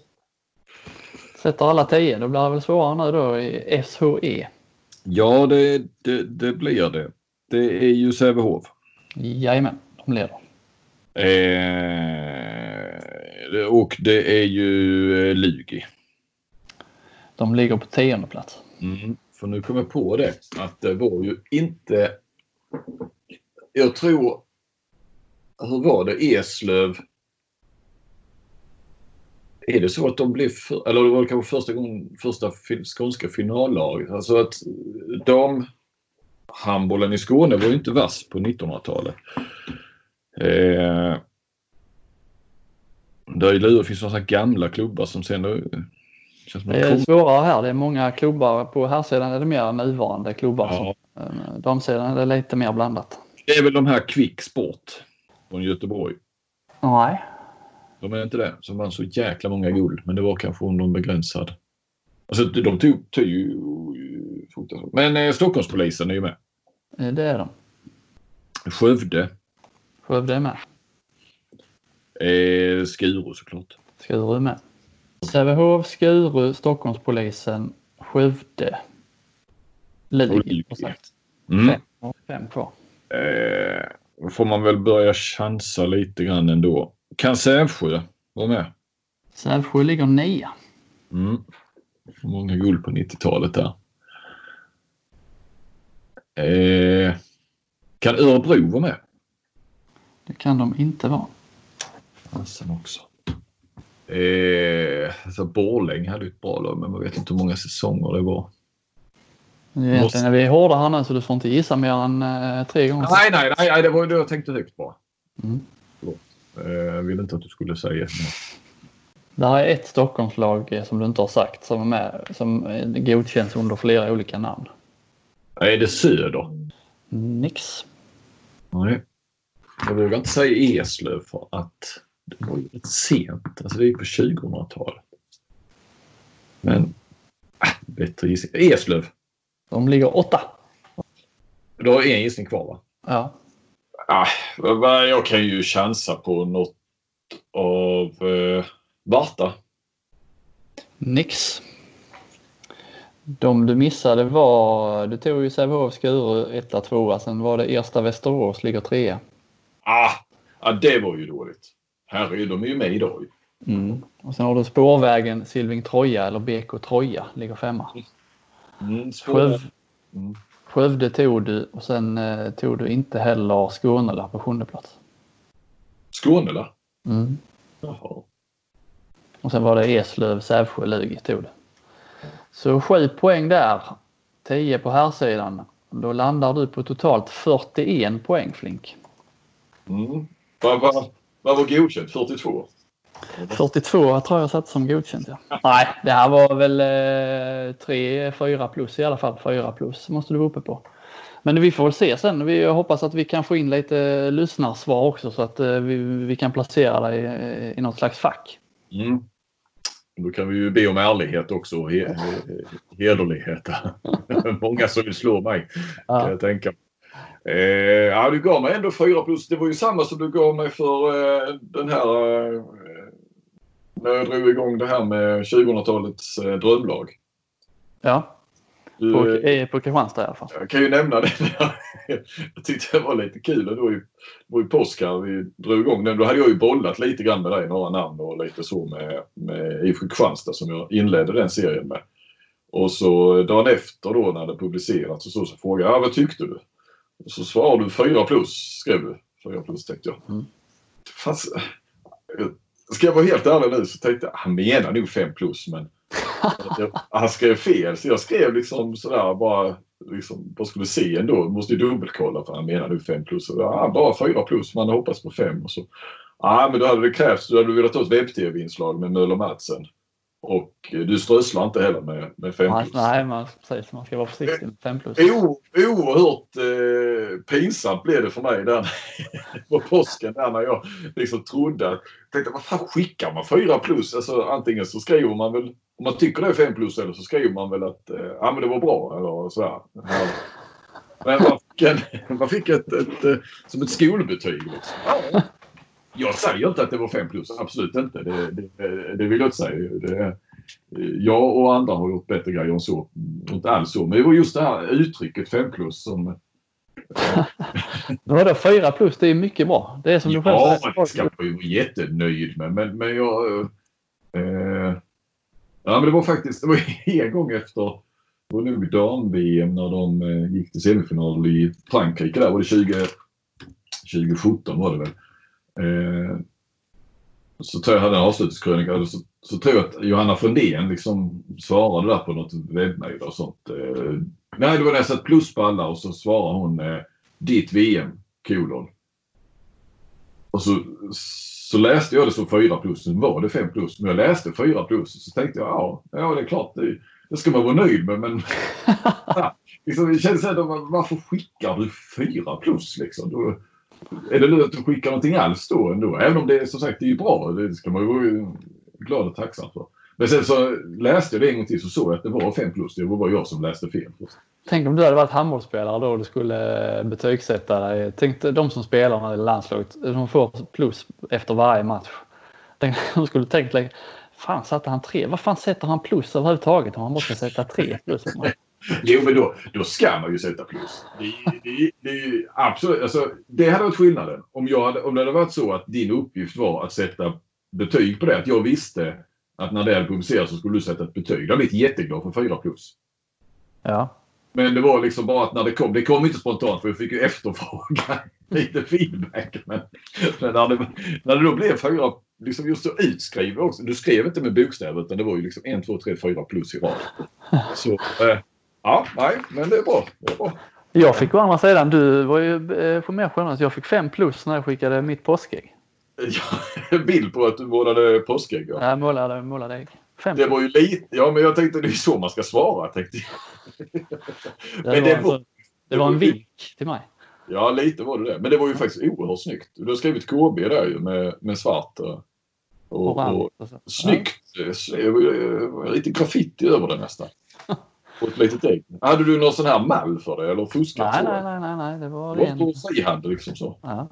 Sätter alla tio, då blir det väl svårare nu då i SHE. Ja, det, det, det blir det. Det är ju Sävehof. Jajamän, de leder. Eh, och det är ju eh, Lugi. De ligger på tionde plats. Mm, för nu kommer jag på det att det var ju inte... Jag tror... Hur var det? Eslöv är det så att de blev, för, eller det var kanske första gången, första skånska finallaget. Alltså att damhandbollen i Skåne var ju inte vass på 1900-talet. Eh, där i Luleå finns det gamla klubbar som sen det är svårare här. Det är många klubbar. På här sidan är det mer nuvarande klubbar. Ja. Som, damsidan är det lite mer blandat. Det är väl de här Quick Sport från Göteborg? Nej. De är inte det. Som vann så jäkla många guld. Men det var kanske under en begränsad... Alltså de tog, tog ju... Men eh, Stockholmspolisen är ju med. Eh, det är de. Skövde. Skövde är med. Eh, Skuru såklart. Skuru är med. Sävehof, Skuru, Stockholmspolisen, Skövde. Lugi. Mm. Fem, fem kvar. Eh, då får man väl börja chansa lite grann ändå. Kan Sävsjö vara med? Sävsjö ligger nia. Mm. Många guld på 90-talet där. Eh, kan Örebro vara med? Det kan de inte vara. Fasen också. Eh, alltså Borlänge hade ett bra lag men man vet inte hur många säsonger det var. Egentligen Måste... är vi hårda här nu så du får inte gissa mer än eh, tre gånger. Nej, nej, nej, det var det jag tänkte högt på. Mm. Jag eh, ville inte att du skulle säga. Det här är ett Stockholmslag som du inte har sagt som är med som godkänns under flera olika namn. Är det Söder? Nix. Nej. Jag vågar inte säga Eslöv för att det var ju rätt sent. Alltså det är på 2000-talet. Men äh, bättre gissning. Eslöv. De ligger åtta. Du har en gissning kvar va? Ja. Ah, jag kan ju chansa på något av eh, Barta. Nix. De du missade var, du tog ju Sävehof, Skuru etta, tvåa. Sen var det Ersta Västerås ligger trea. Ah, Ja, det var ju dåligt. Herregud, de är ju med idag. Mm. Och sen har du spårvägen Silving Troja eller BK Troja, ligger femma. Mm, Sköv, mm. Skövde tog du och sen eh, tog du inte heller Skånela på sjunde plats. Skånela? Mm. Jaha. Och sen var det Eslöv, Sävsjö, Lugi tog du. Så sju poäng där. 10 på här sidan. Då landar du på totalt 41 poäng Flink. Mm. Vad var godkänt? 42? 42 tror jag satt som godkänt. Ja. Nej, det här var väl eh, 3, 4 plus i alla fall. 4 plus måste du vara uppe på. Men vi får väl se sen. Vi hoppas att vi kan få in lite lyssnarsvar också så att eh, vi, vi kan placera dig i, i något slags fack. Mm. Då kan vi ju be om ärlighet också och he hederlighet. Många som vill slå mig ja. kan jag tänka. Eh, ja, du gav mig ändå 4 plus. Det var ju samma som du gav mig för eh, den här eh, när jag drog igång det här med 2000-talets eh, drömlag. Ja. På, eh, på Kristianstad i alla fall. Jag kan ju nämna det. jag tyckte det var lite kul. Det var ju, var ju påsk här vi drog igång den. Då hade jag ju bollat lite grann med dig, några namn och lite så med, med IFK Kristianstad som jag inledde den serien med. Och så dagen efter då när det publicerats och så, så frågade jag, ja, vad tyckte du? Och så svarade du 4 plus, skrev du. 4 plus tänkte jag. Mm. Fast, ska jag vara helt ärlig nu så tänkte jag, han menar nog 5 plus men han skrev fel. Så jag skrev liksom sådär bara, liksom, bara skulle se ändå. Måste ju dubbelkolla för han menar nu 5 plus. Så, ja, bara 4 plus, man hoppas på 5 och så. Ja, men då hade det krävts, du hade velat ha ett webb-tv-inslag med Möller Madsen. Och du strösslar inte heller med, med 5 plus. Nej, man, precis. Man ska vara försiktig med 5 plus. O, oerhört eh, pinsamt blev det för mig där på påsken där när jag liksom trodde att... Tänkte vad fan skickar man 4 plus? Alltså antingen så skriver man väl om man tycker det är 5 plus eller så skriver man väl att eh, men det var bra eller sådär. Men man fick, en, man fick ett, ett, ett, som ett skolbetyg. Liksom. Ja. Jag säger inte att det var 5 plus, absolut inte. Det, det, det vill jag inte säga. Det, jag och andra har gjort bättre grejer än så. Inte alls så. Men det var just det här uttrycket 5 plus som... Vadå 4 plus? Det är mycket bra. Det är som du själv säger. Ja, det ska man ju vara jättenöjd med. Men, men jag... Eh, ja, men det var faktiskt det var en gång efter det var nog dam-VM när de eh, gick till semifinal i Frankrike. Där var det 20, 2017 var det väl. Eh, så tror jag hade en avslutningskrönika. Så, så tror jag att Johanna Frundén liksom svarade där på något webbmejl och sånt. Eh, nej, det var när jag satt plus på alla och så svarade hon eh, ditt VM, kolon. Och så, så läste jag det som 4 plus, sen var det 5 plus. Men jag läste 4 plus och så tänkte jag ja, ja det är klart, det, det ska man vara nöjd med. Men ja, liksom, det känns ändå, varför skickar du 4 plus liksom? Då, är det nu att du skickar någonting alls då ändå? Även om det är som sagt det är bra. Det ska man ju vara glad och tacksam för. Men sen så läste jag det en gång till så såg jag att det var 5 plus. Det var bara jag som läste fel. Tänk om du hade varit handbollsspelare då och du skulle betygsätta dig. Tänk de som spelar i landslaget. De får plus efter varje match. Tänk, de skulle tänkt Fan satte han tre? Vad fan sätter han plus överhuvudtaget om han måste sätta tre plus? Jo, men då, då ska man ju sätta plus. Det, det, det, absolut, alltså, det hade varit skillnaden. Om, jag hade, om det hade varit så att din uppgift var att sätta betyg på det. Att jag visste att när det hade publicerats så skulle du sätta ett betyg. Jag blivit jätteglad för 4 plus. Ja. Men det var liksom bara att när det kom, det kom inte spontant för jag fick ju efterfråga lite feedback. Men, men när, det, när det då blev 4, liksom just så utskrivet också. Du skrev inte med bokstäver utan det var ju liksom 1, 2, 3, 4 plus i rad. Så, eh, Ja, nej, men det är bra. Det är bra. Jag fick å andra sidan, du var ju eh, på mer generös. Jag fick fem plus när jag skickade mitt påskägg. Ja, bild på att du målade påskägg? Ja, jag målade, målade ägg. Fem det var ju lite, ja men jag tänkte det är så man ska svara tänkte jag. Det, men var, det, var, alltså, det var en vink till mig. Ja, lite var det det. Men det var ju faktiskt oerhört snyggt. Du har skrivit KB där ju med, med svart och, och, och snyggt. Ja. Lite graffiti över det nästan. På ett litet ägg. Hade du någon sån här mall för det eller fuskat nej, nej, nej, nej, nej, det var ren. Frihand liksom så. Ja.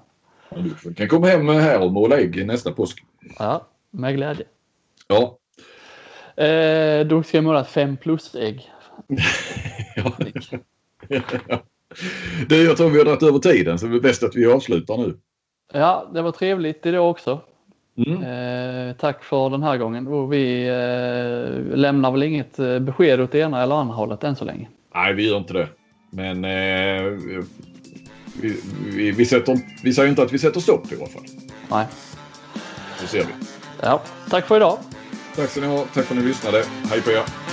Du kan komma hem här och måla ägg nästa påsk. Ja, med glädje. Ja. Eh, då ska jag måla ett 5 plus-ägg. ja. Det, jag tror vi har dragit över tiden så det är bäst att vi avslutar nu. Ja, det var trevligt idag också. Mm. Eh, tack för den här gången och vi eh, lämnar väl inget eh, besked åt ena eller andra hållet än så länge. Nej, vi gör inte det. Men eh, vi, vi, vi, sätter, vi säger inte att vi sätter stopp i alla fall. Nej. Så ser vi. Ja, tack för idag. Tack så ni ha. Tack för att ni lyssnade. Hej på er.